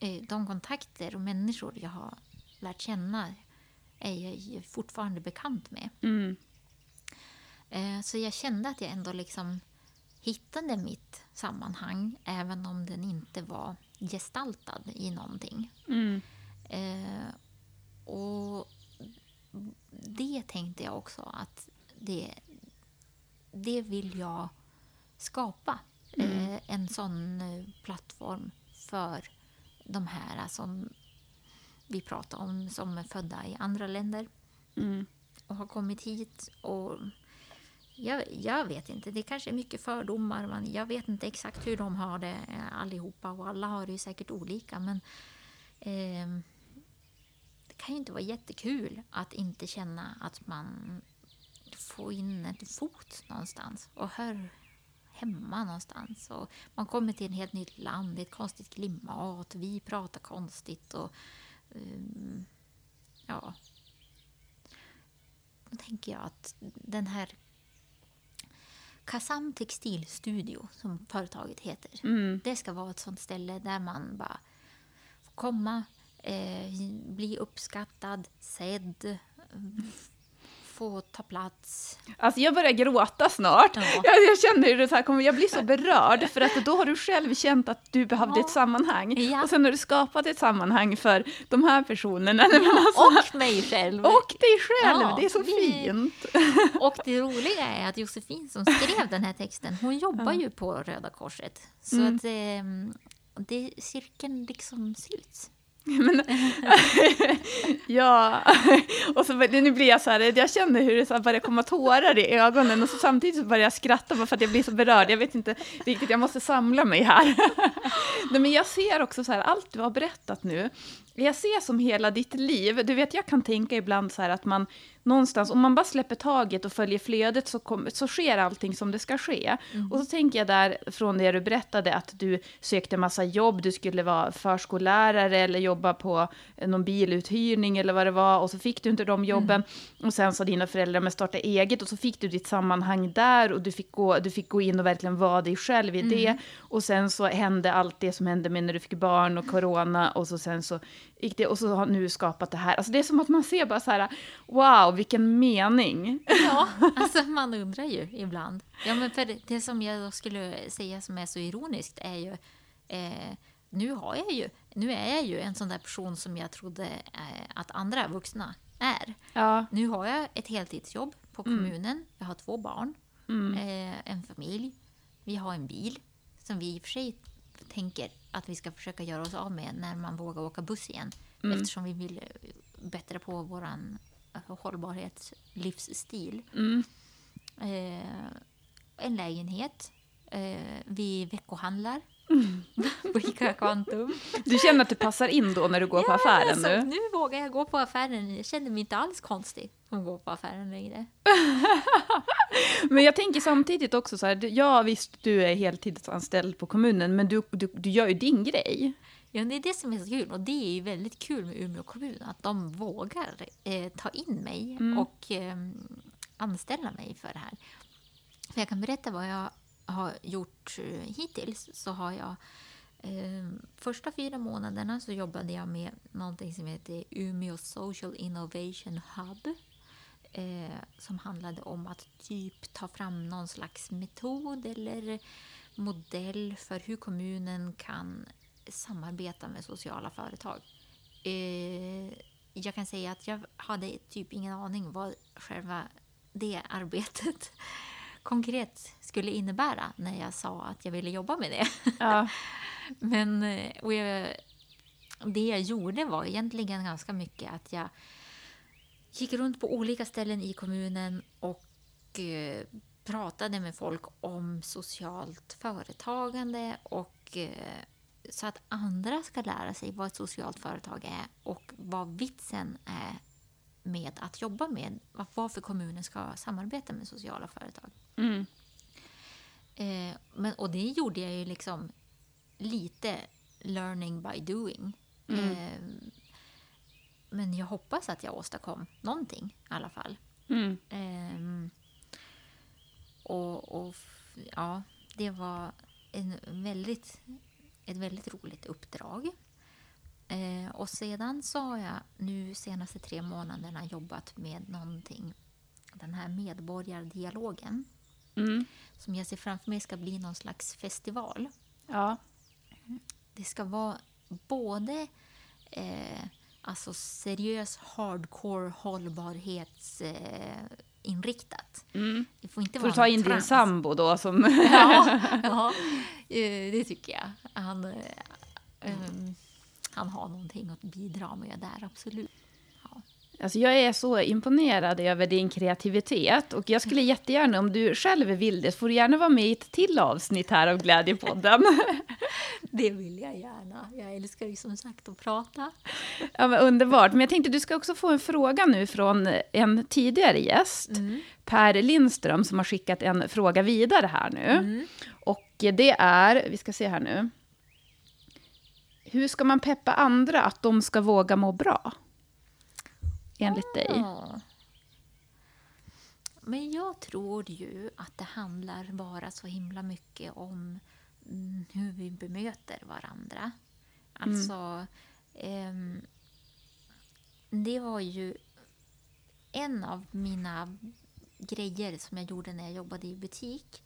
Eh, de kontakter och människor jag har lärt känna är jag fortfarande bekant med. Mm. Eh, så jag kände att jag ändå liksom hittade mitt sammanhang även om den inte var gestaltad i någonting. Mm. Eh, och det tänkte jag också att det, det vill jag skapa. Eh, en sån plattform för de här som vi pratar om som är födda i andra länder Mm. och har kommit hit. Och jag, jag vet inte, det kanske är mycket fördomar. Man, jag vet inte exakt hur de har det eh, allihopa och alla har det ju säkert olika. Men ehm, det kan ju inte vara jättekul att inte känna att man får in en fot någonstans och hör hemma någonstans. Och man kommer till ett helt nytt land, ett konstigt klimat, vi pratar konstigt och ehm, ja, då tänker jag att den här Kazam Textilstudio, som företaget heter, Mm. det ska vara ett sånt ställe där man bara får komma, eh, bli uppskattad, sedd, få ta plats. Alltså jag börjar gråta snart. Ja. Jag, jag känner hur det här kommer, jag blir så berörd för att då har du själv känt att du behövde Ja. ett sammanhang. Ja. Och sen har du skapat ett sammanhang för de här personerna. Alltså, Och mig själv. och dig själv, det är så fint. Och det roliga är att Josefin som skrev den här texten, hon jobbar ju på Röda Korset. Så Mm. att eh, det, cirkeln liksom sluts. Ja, och så nu blir jag så här, jag känner hur det så börjar komma tårar i ögonen och så samtidigt så börjar jag skratta bara för att jag blir så berörd. Jag vet inte riktigt, jag måste samla mig här. Nej, men jag ser också så här, allt du har berättat nu, jag ser som hela ditt liv. Du vet, jag kan tänka ibland så här att man någonstans, om man bara släpper taget och följer flödet så, kom, så sker allting som det ska ske. Och så tänker jag där från det du berättade att du sökte massa jobb, du skulle vara förskollärare eller jobba på någon biluthyrning eller vad det var och så fick du inte de jobben. Och sen sa dina föräldrar men starta eget och så fick du ditt sammanhang där och du fick gå, du fick gå in och verkligen vara dig själv i det. Och sen så hände allt det som hände med när du fick barn och corona och så sen så gick det och så har nu skapat det här. Alltså det är som att man ser bara så här, wow, vilken mening. Ja, alltså man undrar ju ibland. Ja, men för det, som jag skulle säga som är så ironiskt är ju eh, nu har jag ju, nu är jag ju en sån där person som jag trodde eh, att andra vuxna är. Ja. Nu har jag ett heltidsjobb på kommunen. Jag har två barn, eh, en familj. Vi har en bil som vi i och för sig tänker att vi ska försöka göra oss av med när man vågar åka buss igen. Eftersom vi vill bättra på vår hållbarhetslivsstil. Mm. Eh, en lägenhet. Eh, vi veckohandlar på Ica Quantum. Du känner att du passar in då när du går på affären alltså, nu? nu vågar jag gå på affären. Jag känner mig inte alls konstig som går på affären längre. Men jag tänker samtidigt också så här, ja visst du är heltidsanställd på kommunen, men du, du, du gör ju din grej. Ja, det är det som är så kul. Och det är ju väldigt kul med Umeå kommun. Att de vågar eh, ta in mig och eh, anställa mig för det här. För jag kan berätta vad jag har gjort eh, hittills. Så har jag eh, första fyra månaderna så jobbade jag med någonting som heter Umeå Social Innovation Hub. Eh, som handlade om att typ ta fram någon slags metod eller modell för hur kommunen kan samarbeta med sociala företag. Eh, jag kan säga att jag hade typ ingen aning vad själva det arbetet konkret skulle innebära när jag sa att jag ville jobba med det. Ja. Men eh, och jag, det jag gjorde var egentligen ganska mycket att jag gick runt på olika ställen i kommunen och eh, pratade med folk om socialt företagande och eh, så att andra ska lära sig vad ett socialt företag är och vad vitsen är med att jobba med varför kommunen ska samarbeta med sociala företag. Mm. Eh, men, och det gjorde jag ju liksom lite learning by doing. Eh, men jag hoppas att jag åstadkom någonting i alla fall. Mm. Ehm, och, och ja, det var en väldigt, ett väldigt roligt uppdrag. Eh, och sedan så har jag nu senaste tre månaderna jobbat med någonting, den här medborgardialogen Mm. som jag ser framför mig ska bli någon slags festival. Ja. Det ska vara både eh, alltså seriös hardcore hållbarhetsinriktat. Eh. Mm. det får inte Får du vara ta en in din trans. sambo då som... Ja, ja eh, det tycker jag. Han, eh, han har någonting att bidra med där, absolut. Ja. Alltså jag är så imponerad över din kreativitet och jag skulle jättegärna, om du själv vill det, får du gärna vara med i ett till avsnitt här av Glädjepodden. Det vill jag gärna. Jag älskar ju som sagt att prata. Ja, men underbart. Men jag tänkte du ska också få en fråga nu från en tidigare gäst, Per Lindström, som har skickat en fråga vidare här nu. Och det är, vi ska se här nu. Hur ska man peppa andra att de ska våga må bra? Enligt dig. Men jag tror ju att det handlar bara så himla mycket om mm, hur vi bemöter varandra. Alltså, ehm, det var ju en av mina grejer som jag gjorde när jag jobbade i butik.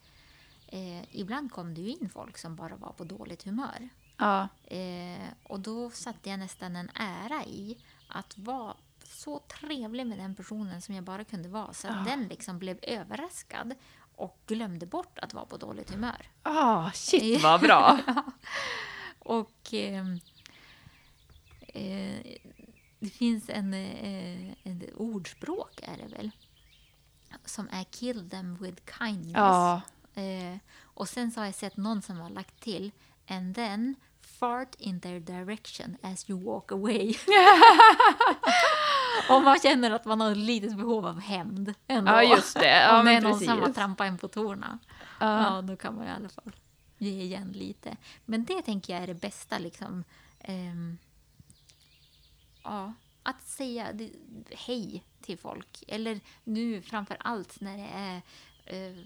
Eh, ibland kom det ju in folk som bara var på dåligt humör. Ja. Eh, och då satte jag nästan en ära i att vara så trevlig med den personen som jag bara kunde vara. Så att den liksom blev överraskad och glömde bort att vara på dåligt humör. Ah, shit vad bra! Och ehm, eh, det finns en, eh, ett ordspråk är det väl som är kill them with kindness. Ja. Eh, och sen så har jag sett någon som har lagt till and then fart in their direction as you walk away. Om man känner att man har ett litet behov av hämnd. ändå. Ja, just det. Ja, Om det är någon som har trampat en på tårna. Ja. Ja, då kan man i alla fall ge igen lite. Men det tänker jag är det bästa liksom. ehm, ja, att säga hej till folk. Eller nu framför allt när det är eh,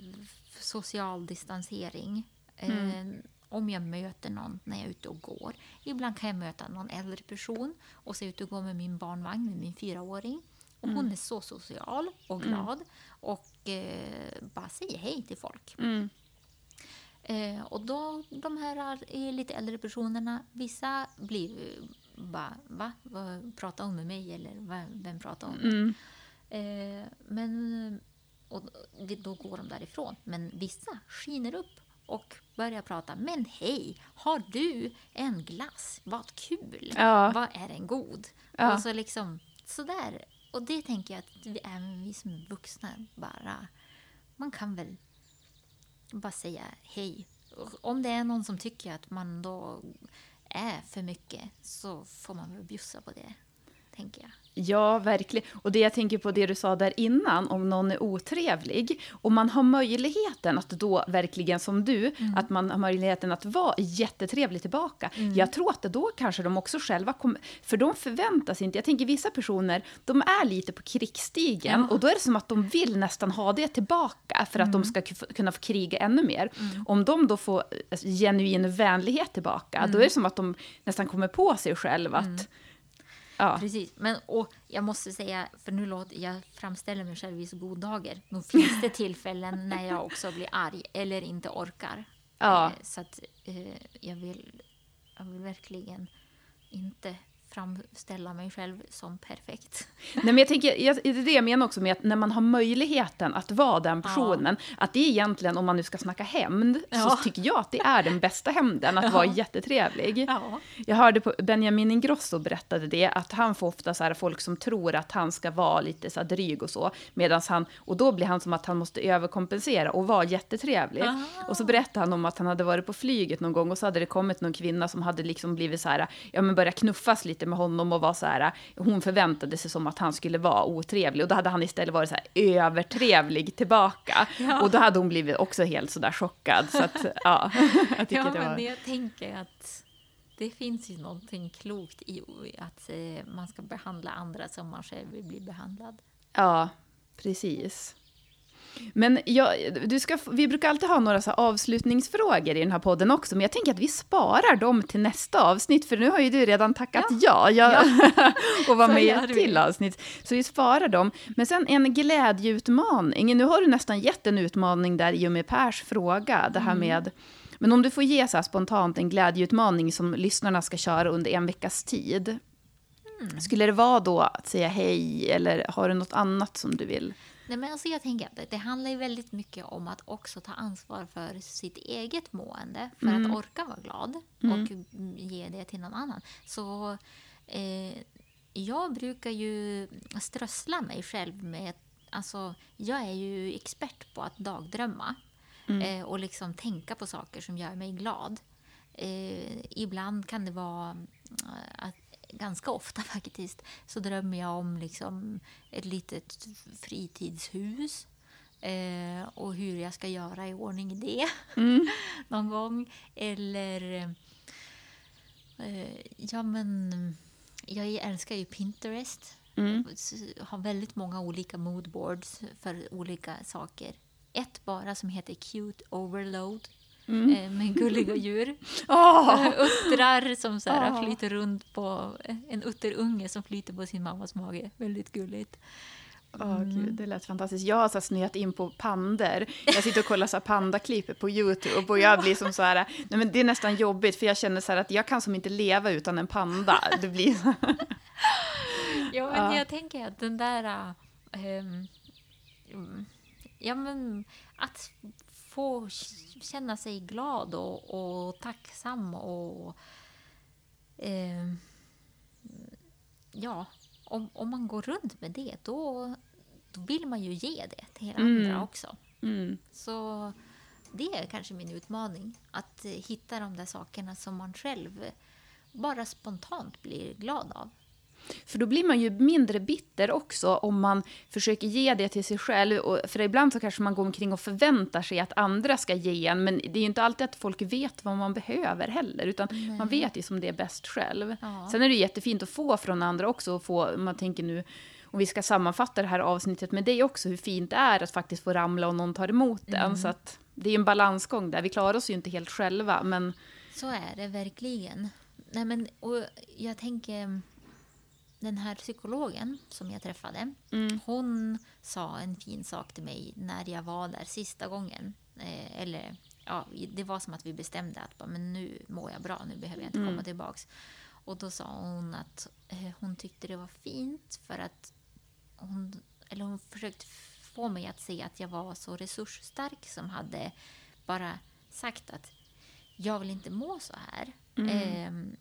social distansering. Eh, Om jag möter någon när jag är ute och går. Ibland kan jag möta någon äldre person och så är jag ute och går med min barnvagn med min fyraåring. Och hon är så social och glad och eh, bara säger hej till folk. Mm. Eh, och då, de här är lite äldre personerna, vissa blir bara, va? Vad pratar hon med mig? Eller vem pratar hon med? Mm. Eh, men, och då går de därifrån. Men vissa skiner upp och börjar prata. Men hej, har du en glass? Vad kul! Ja. Vad är den god? Ja. Och så liksom sådär. Och det tänker jag att vi, även vi som är vuxna bara... Man kan väl bara säga hej. Om det är någon som tycker att man då är för mycket så får man väl bjussa på det, tänker jag. Ja, verkligen. Och det jag tänker på det du sa där innan, om någon är otrevlig. Om man har möjligheten att då verkligen som du, att man har möjligheten att vara jättetrevlig tillbaka. Jag tror att då kanske de också själva kommer, för de förväntar sig inte, jag tänker vissa personer, de är lite på krigsstigen Ja. och då är det som att de vill nästan ha det tillbaka för att de ska ku- kunna få kriga ännu mer. Om de då får alltså, genuin vänlighet tillbaka, då är det som att de nästan kommer på sig själv att Ja. Precis. Men, och jag måste säga, för nu låter jag framställer mig själv i så god dager. Nog finns det tillfällen när jag också blir arg eller inte orkar. Ja. Eh, Så att eh, jag, vill, jag vill verkligen inte framställa mig själv som perfekt. Nej, men jag tänker, jag, det är det jag menar också med att när man har möjligheten att vara den personen, att det är egentligen, om man nu ska snacka hämnd, Ja. så tycker jag att det är den bästa hämnden, att Ja. vara jättetrevlig. Ja. Jag hörde på Benjamin Ingrosso berättade det, att han får ofta så här folk som tror att han ska vara lite så här dryg och så, medan han, och då blir han som att han måste överkompensera och vara jättetrevlig. Ah. Och så berättade han om att han hade varit på flyget någon gång och så hade det kommit någon kvinna som hade liksom blivit så här, ja men börjat knuffas lite med honom och var så här, hon förväntade sig som att han skulle vara otrevlig och då hade han istället varit så här övertrevlig tillbaka. Ja. Och då hade hon blivit också helt så där chockad. Så att, ja, jag tycker Ja, det var... men jag tänker att det finns ju någonting klokt i att eh, man ska behandla andra som man själv vill bli behandlad. Ja, precis. Men jag, du ska, vi brukar alltid ha några så avslutningsfrågor i den här podden också, men jag tänker att vi sparar dem till nästa avsnitt, för nu har ju du redan tackat ja, jag, och var med i ett till avsnitt. Så vi sparar dem. Men sen en glädjeutmaning. Nu har du nästan gett en utmaning där i och med Pers fråga, det här Mm. med men om du får ge så spontant en glädjeutmaning som lyssnarna ska köra under en veckas tid, Mm. skulle det vara då att säga hej, eller har du något annat som du vill? Nej, men alltså jag tänker att det, handlar ju väldigt mycket om att också ta ansvar för sitt eget mående. För att orka vara glad och ge det till någon annan. Så eh, jag brukar ju strössla mig själv med... Alltså, jag är ju expert på att dagdrömma. Eh, och liksom tänka på saker som gör mig glad. Eh, ibland kan det vara eh, att ganska ofta faktiskt, så drömmer jag om liksom ett litet fritidshus. Eh, och hur jag ska göra i ordning det någon gång. Eller... Eh, ja, men... Jag älskar ju Pinterest. S- Har väldigt många olika moodboards för olika saker. Ett bara som heter Cute Overload. Eh, med gulliga djur. Åh! Eh, Uttrar som så här, Ah. flyter runt på... En utterunge som flyter på sin mammas mage. Väldigt gulligt. Åh oh, gud, det lät fantastiskt. Jag har så snöat in på pander. Jag sitter och kollar så pandaklipp på YouTube och jag blir som så här, nej men det är nästan jobbigt för jag känner så här att jag kan som inte leva utan en panda. Det blir så. ja, men ja. jag tänker att den där, um, ja men att få känna sig glad och, och tacksam och um, ja, om, om man går runt med det, då, då vill man ju ge det till mm. andra också. Mm. Så det är kanske min utmaning, att hitta de där sakerna som man själv bara spontant blir glad av. För då blir man ju mindre bitter också om man försöker ge det till sig själv. för ibland så kanske man går omkring och förväntar sig att andra ska ge en. Men det är ju inte alltid att folk vet vad man behöver heller. Utan Nej. man vet ju som det är bäst själv. Ja. Sen är det jättefint att få från andra också. Och få, man tänker nu, om vi ska sammanfatta det här avsnittet med dig också, hur fint det är att faktiskt få ramla och någon tar emot. Mm. Så att det är en balansgång där. Vi klarar oss ju inte helt själva. Men... Så är det verkligen. Nej, men, och jag tänker den här psykologen som jag träffade, mm. hon sa en fin sak till mig när jag var där sista gången. Eh, eller ja, det var som att vi bestämde att men nu mår jag bra, nu behöver jag inte komma mm. tillbaks. Och då sa hon att eh, hon tyckte det var fint för att hon, eller hon försökte få mig att se att jag var så resursstark som hade bara sagt att jag vill inte må så här. Mm. Eh,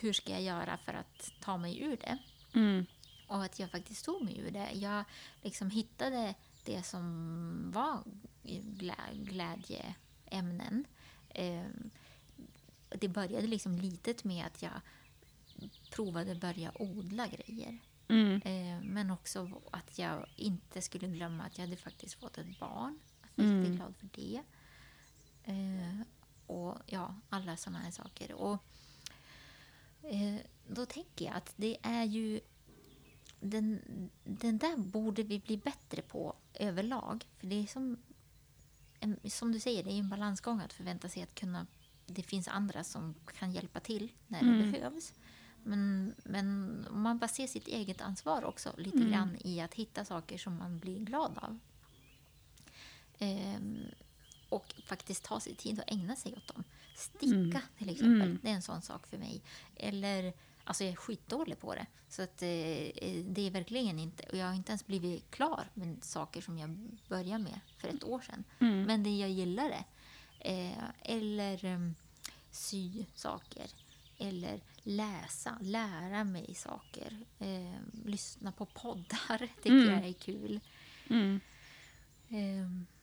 hur ska jag göra för att ta mig ur det? Mm. Och att jag faktiskt tog mig ur det. Jag liksom hittade det som var glä glädjeämnen. Eh, det började liksom litet med att jag provade börja odla grejer. Mm. Eh, men också att jag inte skulle glömma att jag hade faktiskt fått ett barn. Jag var mm. glad för det. Eh, och ja, alla sådana här saker. Och Eh, då tänker jag att det är ju... Den, den där borde vi bli bättre på överlag. För det är som, som du säger, det är en balansgång att förvänta sig att kunna... Det finns andra som kan hjälpa till när det mm. behövs. Men, men man bara ser sitt eget ansvar också lite mm. grann i att hitta saker som man blir glad av. Ehm, och faktiskt ta sig tid att ägna sig åt dem. Sticka mm. till exempel, mm. det är en sån sak för mig. Eller, alltså jag är skitdålig på det. Så att, eh, det är verkligen inte, och jag har inte ens blivit klar med saker som jag började med för ett år sedan. Mm. Men det jag gillar det. Eh, eller um, sy saker. Eller läsa, lära mig saker. Eh, lyssna på poddar tycker mm. jag är kul. Eh,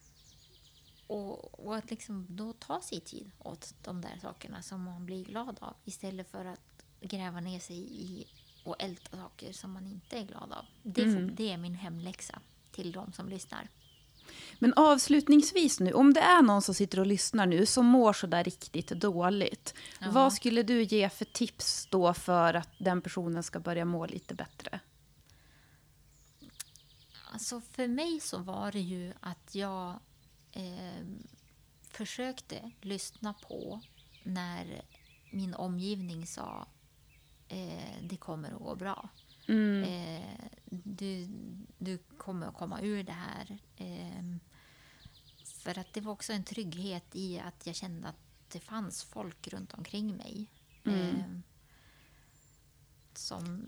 och, och, att liksom då ta sig tid åt de där sakerna som man blir glad av istället för att gräva ner sig i och älta saker som man inte är glad av. Det, mm. det är min hemläxa till de som lyssnar. Men avslutningsvis nu, om det är någon som sitter och lyssnar nu som mår så där riktigt dåligt. Ja. Vad skulle du ge för tips då för att den personen ska börja må lite bättre? Alltså för mig så var det ju att jag eh, försökte lyssna på när min omgivning sa eh, det kommer att gå bra. Mm. Eh, du, du kommer att komma ur det här. Eh, för att det var också en trygghet i att jag kände att det fanns folk runt omkring mig. Mm. Eh, som,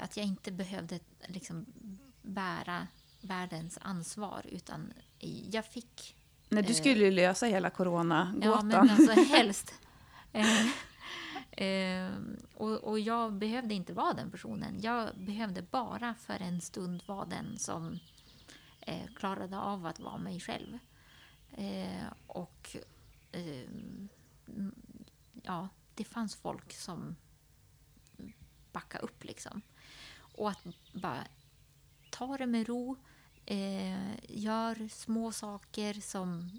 att jag inte behövde liksom bära världens ansvar utan jag fick... Nej, du skulle ju lösa hela coronagåtan. Ja, men alltså helst. Eh, eh, och, och jag behövde inte vara den personen. Jag behövde bara för en stund vara den som eh, klarade av att vara mig själv. Eh, och eh, ja, det fanns folk som backade upp liksom. Och att bara ta det med ro. Eh, gör små saker som...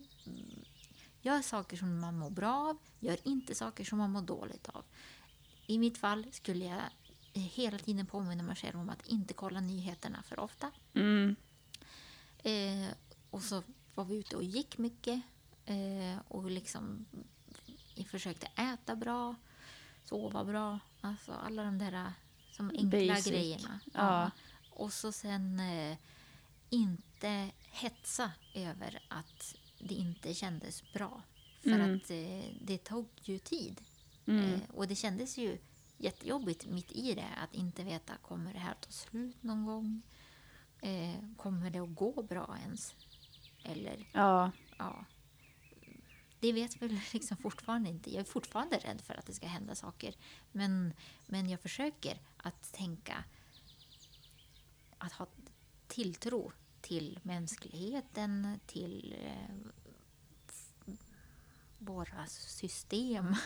Gör saker som man mår bra av, gör inte saker som man mår dåligt av. I mitt fall skulle jag hela tiden påminna mig själv om att inte kolla nyheterna för ofta. Mm. Eh, och så var vi ute och gick mycket eh, och liksom försökte äta bra, sova bra. Alltså alla de där som enkla Basic. grejerna. Ja. och så sen eh, inte hetsa över att det inte kändes bra. För Mm. att eh, det tog ju tid. Mm. Eh, och det kändes ju jättejobbigt mitt i det att inte veta kommer det här ta slut någon gång? Eh, kommer det att gå bra ens? Eller Ja. ja, det vet väl liksom fortfarande inte. Jag är fortfarande rädd för att det ska hända saker. Men, men jag försöker att tänka, att ha tilltro till mänskligheten, till eh, våra system.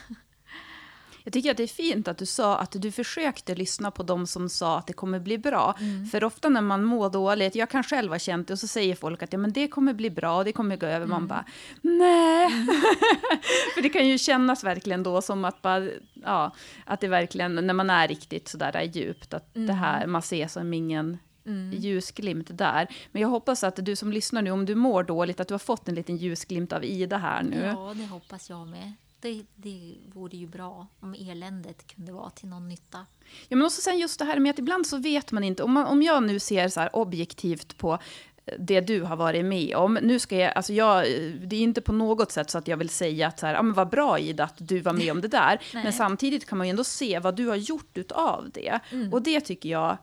Jag tycker att det är fint att du sa att du försökte lyssna på dem som sa att det kommer bli bra. För ofta när man mår dåligt, jag kan själv ha känt det, och så säger folk att ja, men det kommer bli bra, det kommer gå över. Man bara, nej. För det kan ju kännas verkligen då som att, bara, ja, att det verkligen, när man är riktigt sådär djupt, att det här, man ser som ingen ljusglimt där. Men jag hoppas att du som lyssnar nu, om du mår dåligt, att du har fått en liten ljusglimt av Ida här nu. Ja, det hoppas jag med. Det, det vore ju bra om eländet kunde vara till någon nytta. Ja, men också sen just det här med att ibland så vet man inte, om, man, om jag nu ser så objektivt på det du har varit med om. Nu ska jag, alltså jag, det är inte på något sätt så att jag vill säga att så här, ah, men vad bra Ida att du var med om det där. Men samtidigt kan man ju ändå se vad du har gjort utav det. Och det tycker jag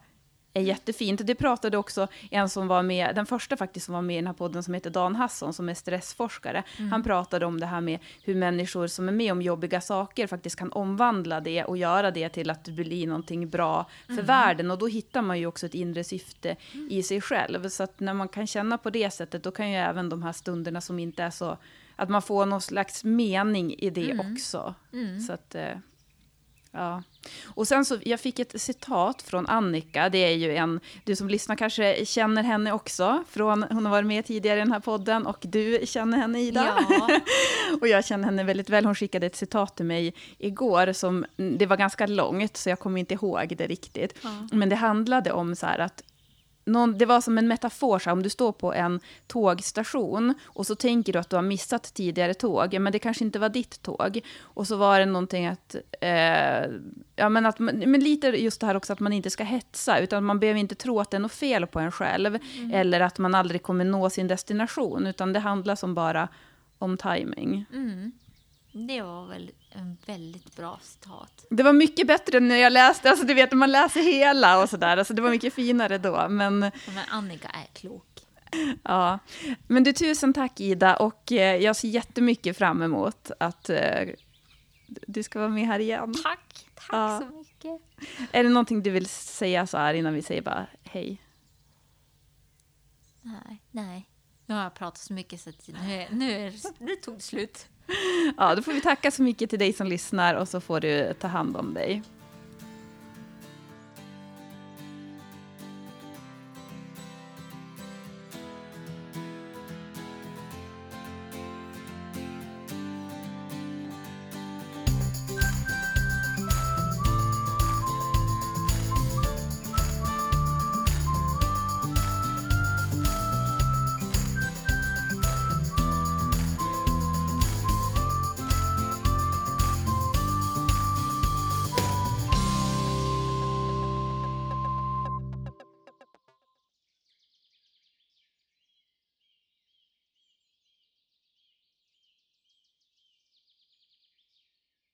är jättefint. Det pratade också en som var med, den första faktiskt som var med i den här podden som heter Dan Hasson som är stressforskare. Han pratade om det här med hur människor som är med om jobbiga saker faktiskt kan omvandla det och göra det till att det blir någonting bra för världen. Och då hittar man ju också ett inre syfte i sig själv. Så att när man kan känna på det sättet då kan ju även de här stunderna som inte är så, att man får någon slags mening i det också. Så att... Ja. Och sen så, jag fick ett citat från Annika, det är ju en, du som lyssnar kanske känner henne också, från, hon har varit med tidigare i den här podden och du känner henne Ida. Ja. och jag känner henne väldigt väl, hon skickade ett citat till mig igår, som, det var ganska långt så jag kommer inte ihåg det riktigt. Men det handlade om så här att någon, det var som en metafor, så här, om du står på en tågstation och så tänker du att du har missat tidigare tåg, men det kanske inte var ditt tåg. Och så var det någonting att, eh, ja men, att men lite just det här också att man inte ska hetsa, utan man behöver inte tro att det är något fel på en själv, eller att man aldrig kommer nå sin destination, utan det handlar som bara om timing. Mm. Det var väl en väldigt bra citat. Det var mycket bättre när jag läste, alltså du vet när man läser hela och sådär, alltså det var mycket finare då, men Men Annika är klok. Ja, men du tusen tack Ida och eh, jag ser jättemycket fram emot att eh, du ska vara med här igen. Tack, tack Ja. så mycket. Är det någonting du vill säga så här innan vi säger bara hej? Nej, nej. Nu har jag pratat så mycket så att nu, nu, är, nu tog det slut. Ja, då får vi tacka så mycket till dig som lyssnar och så får du ta hand om dig.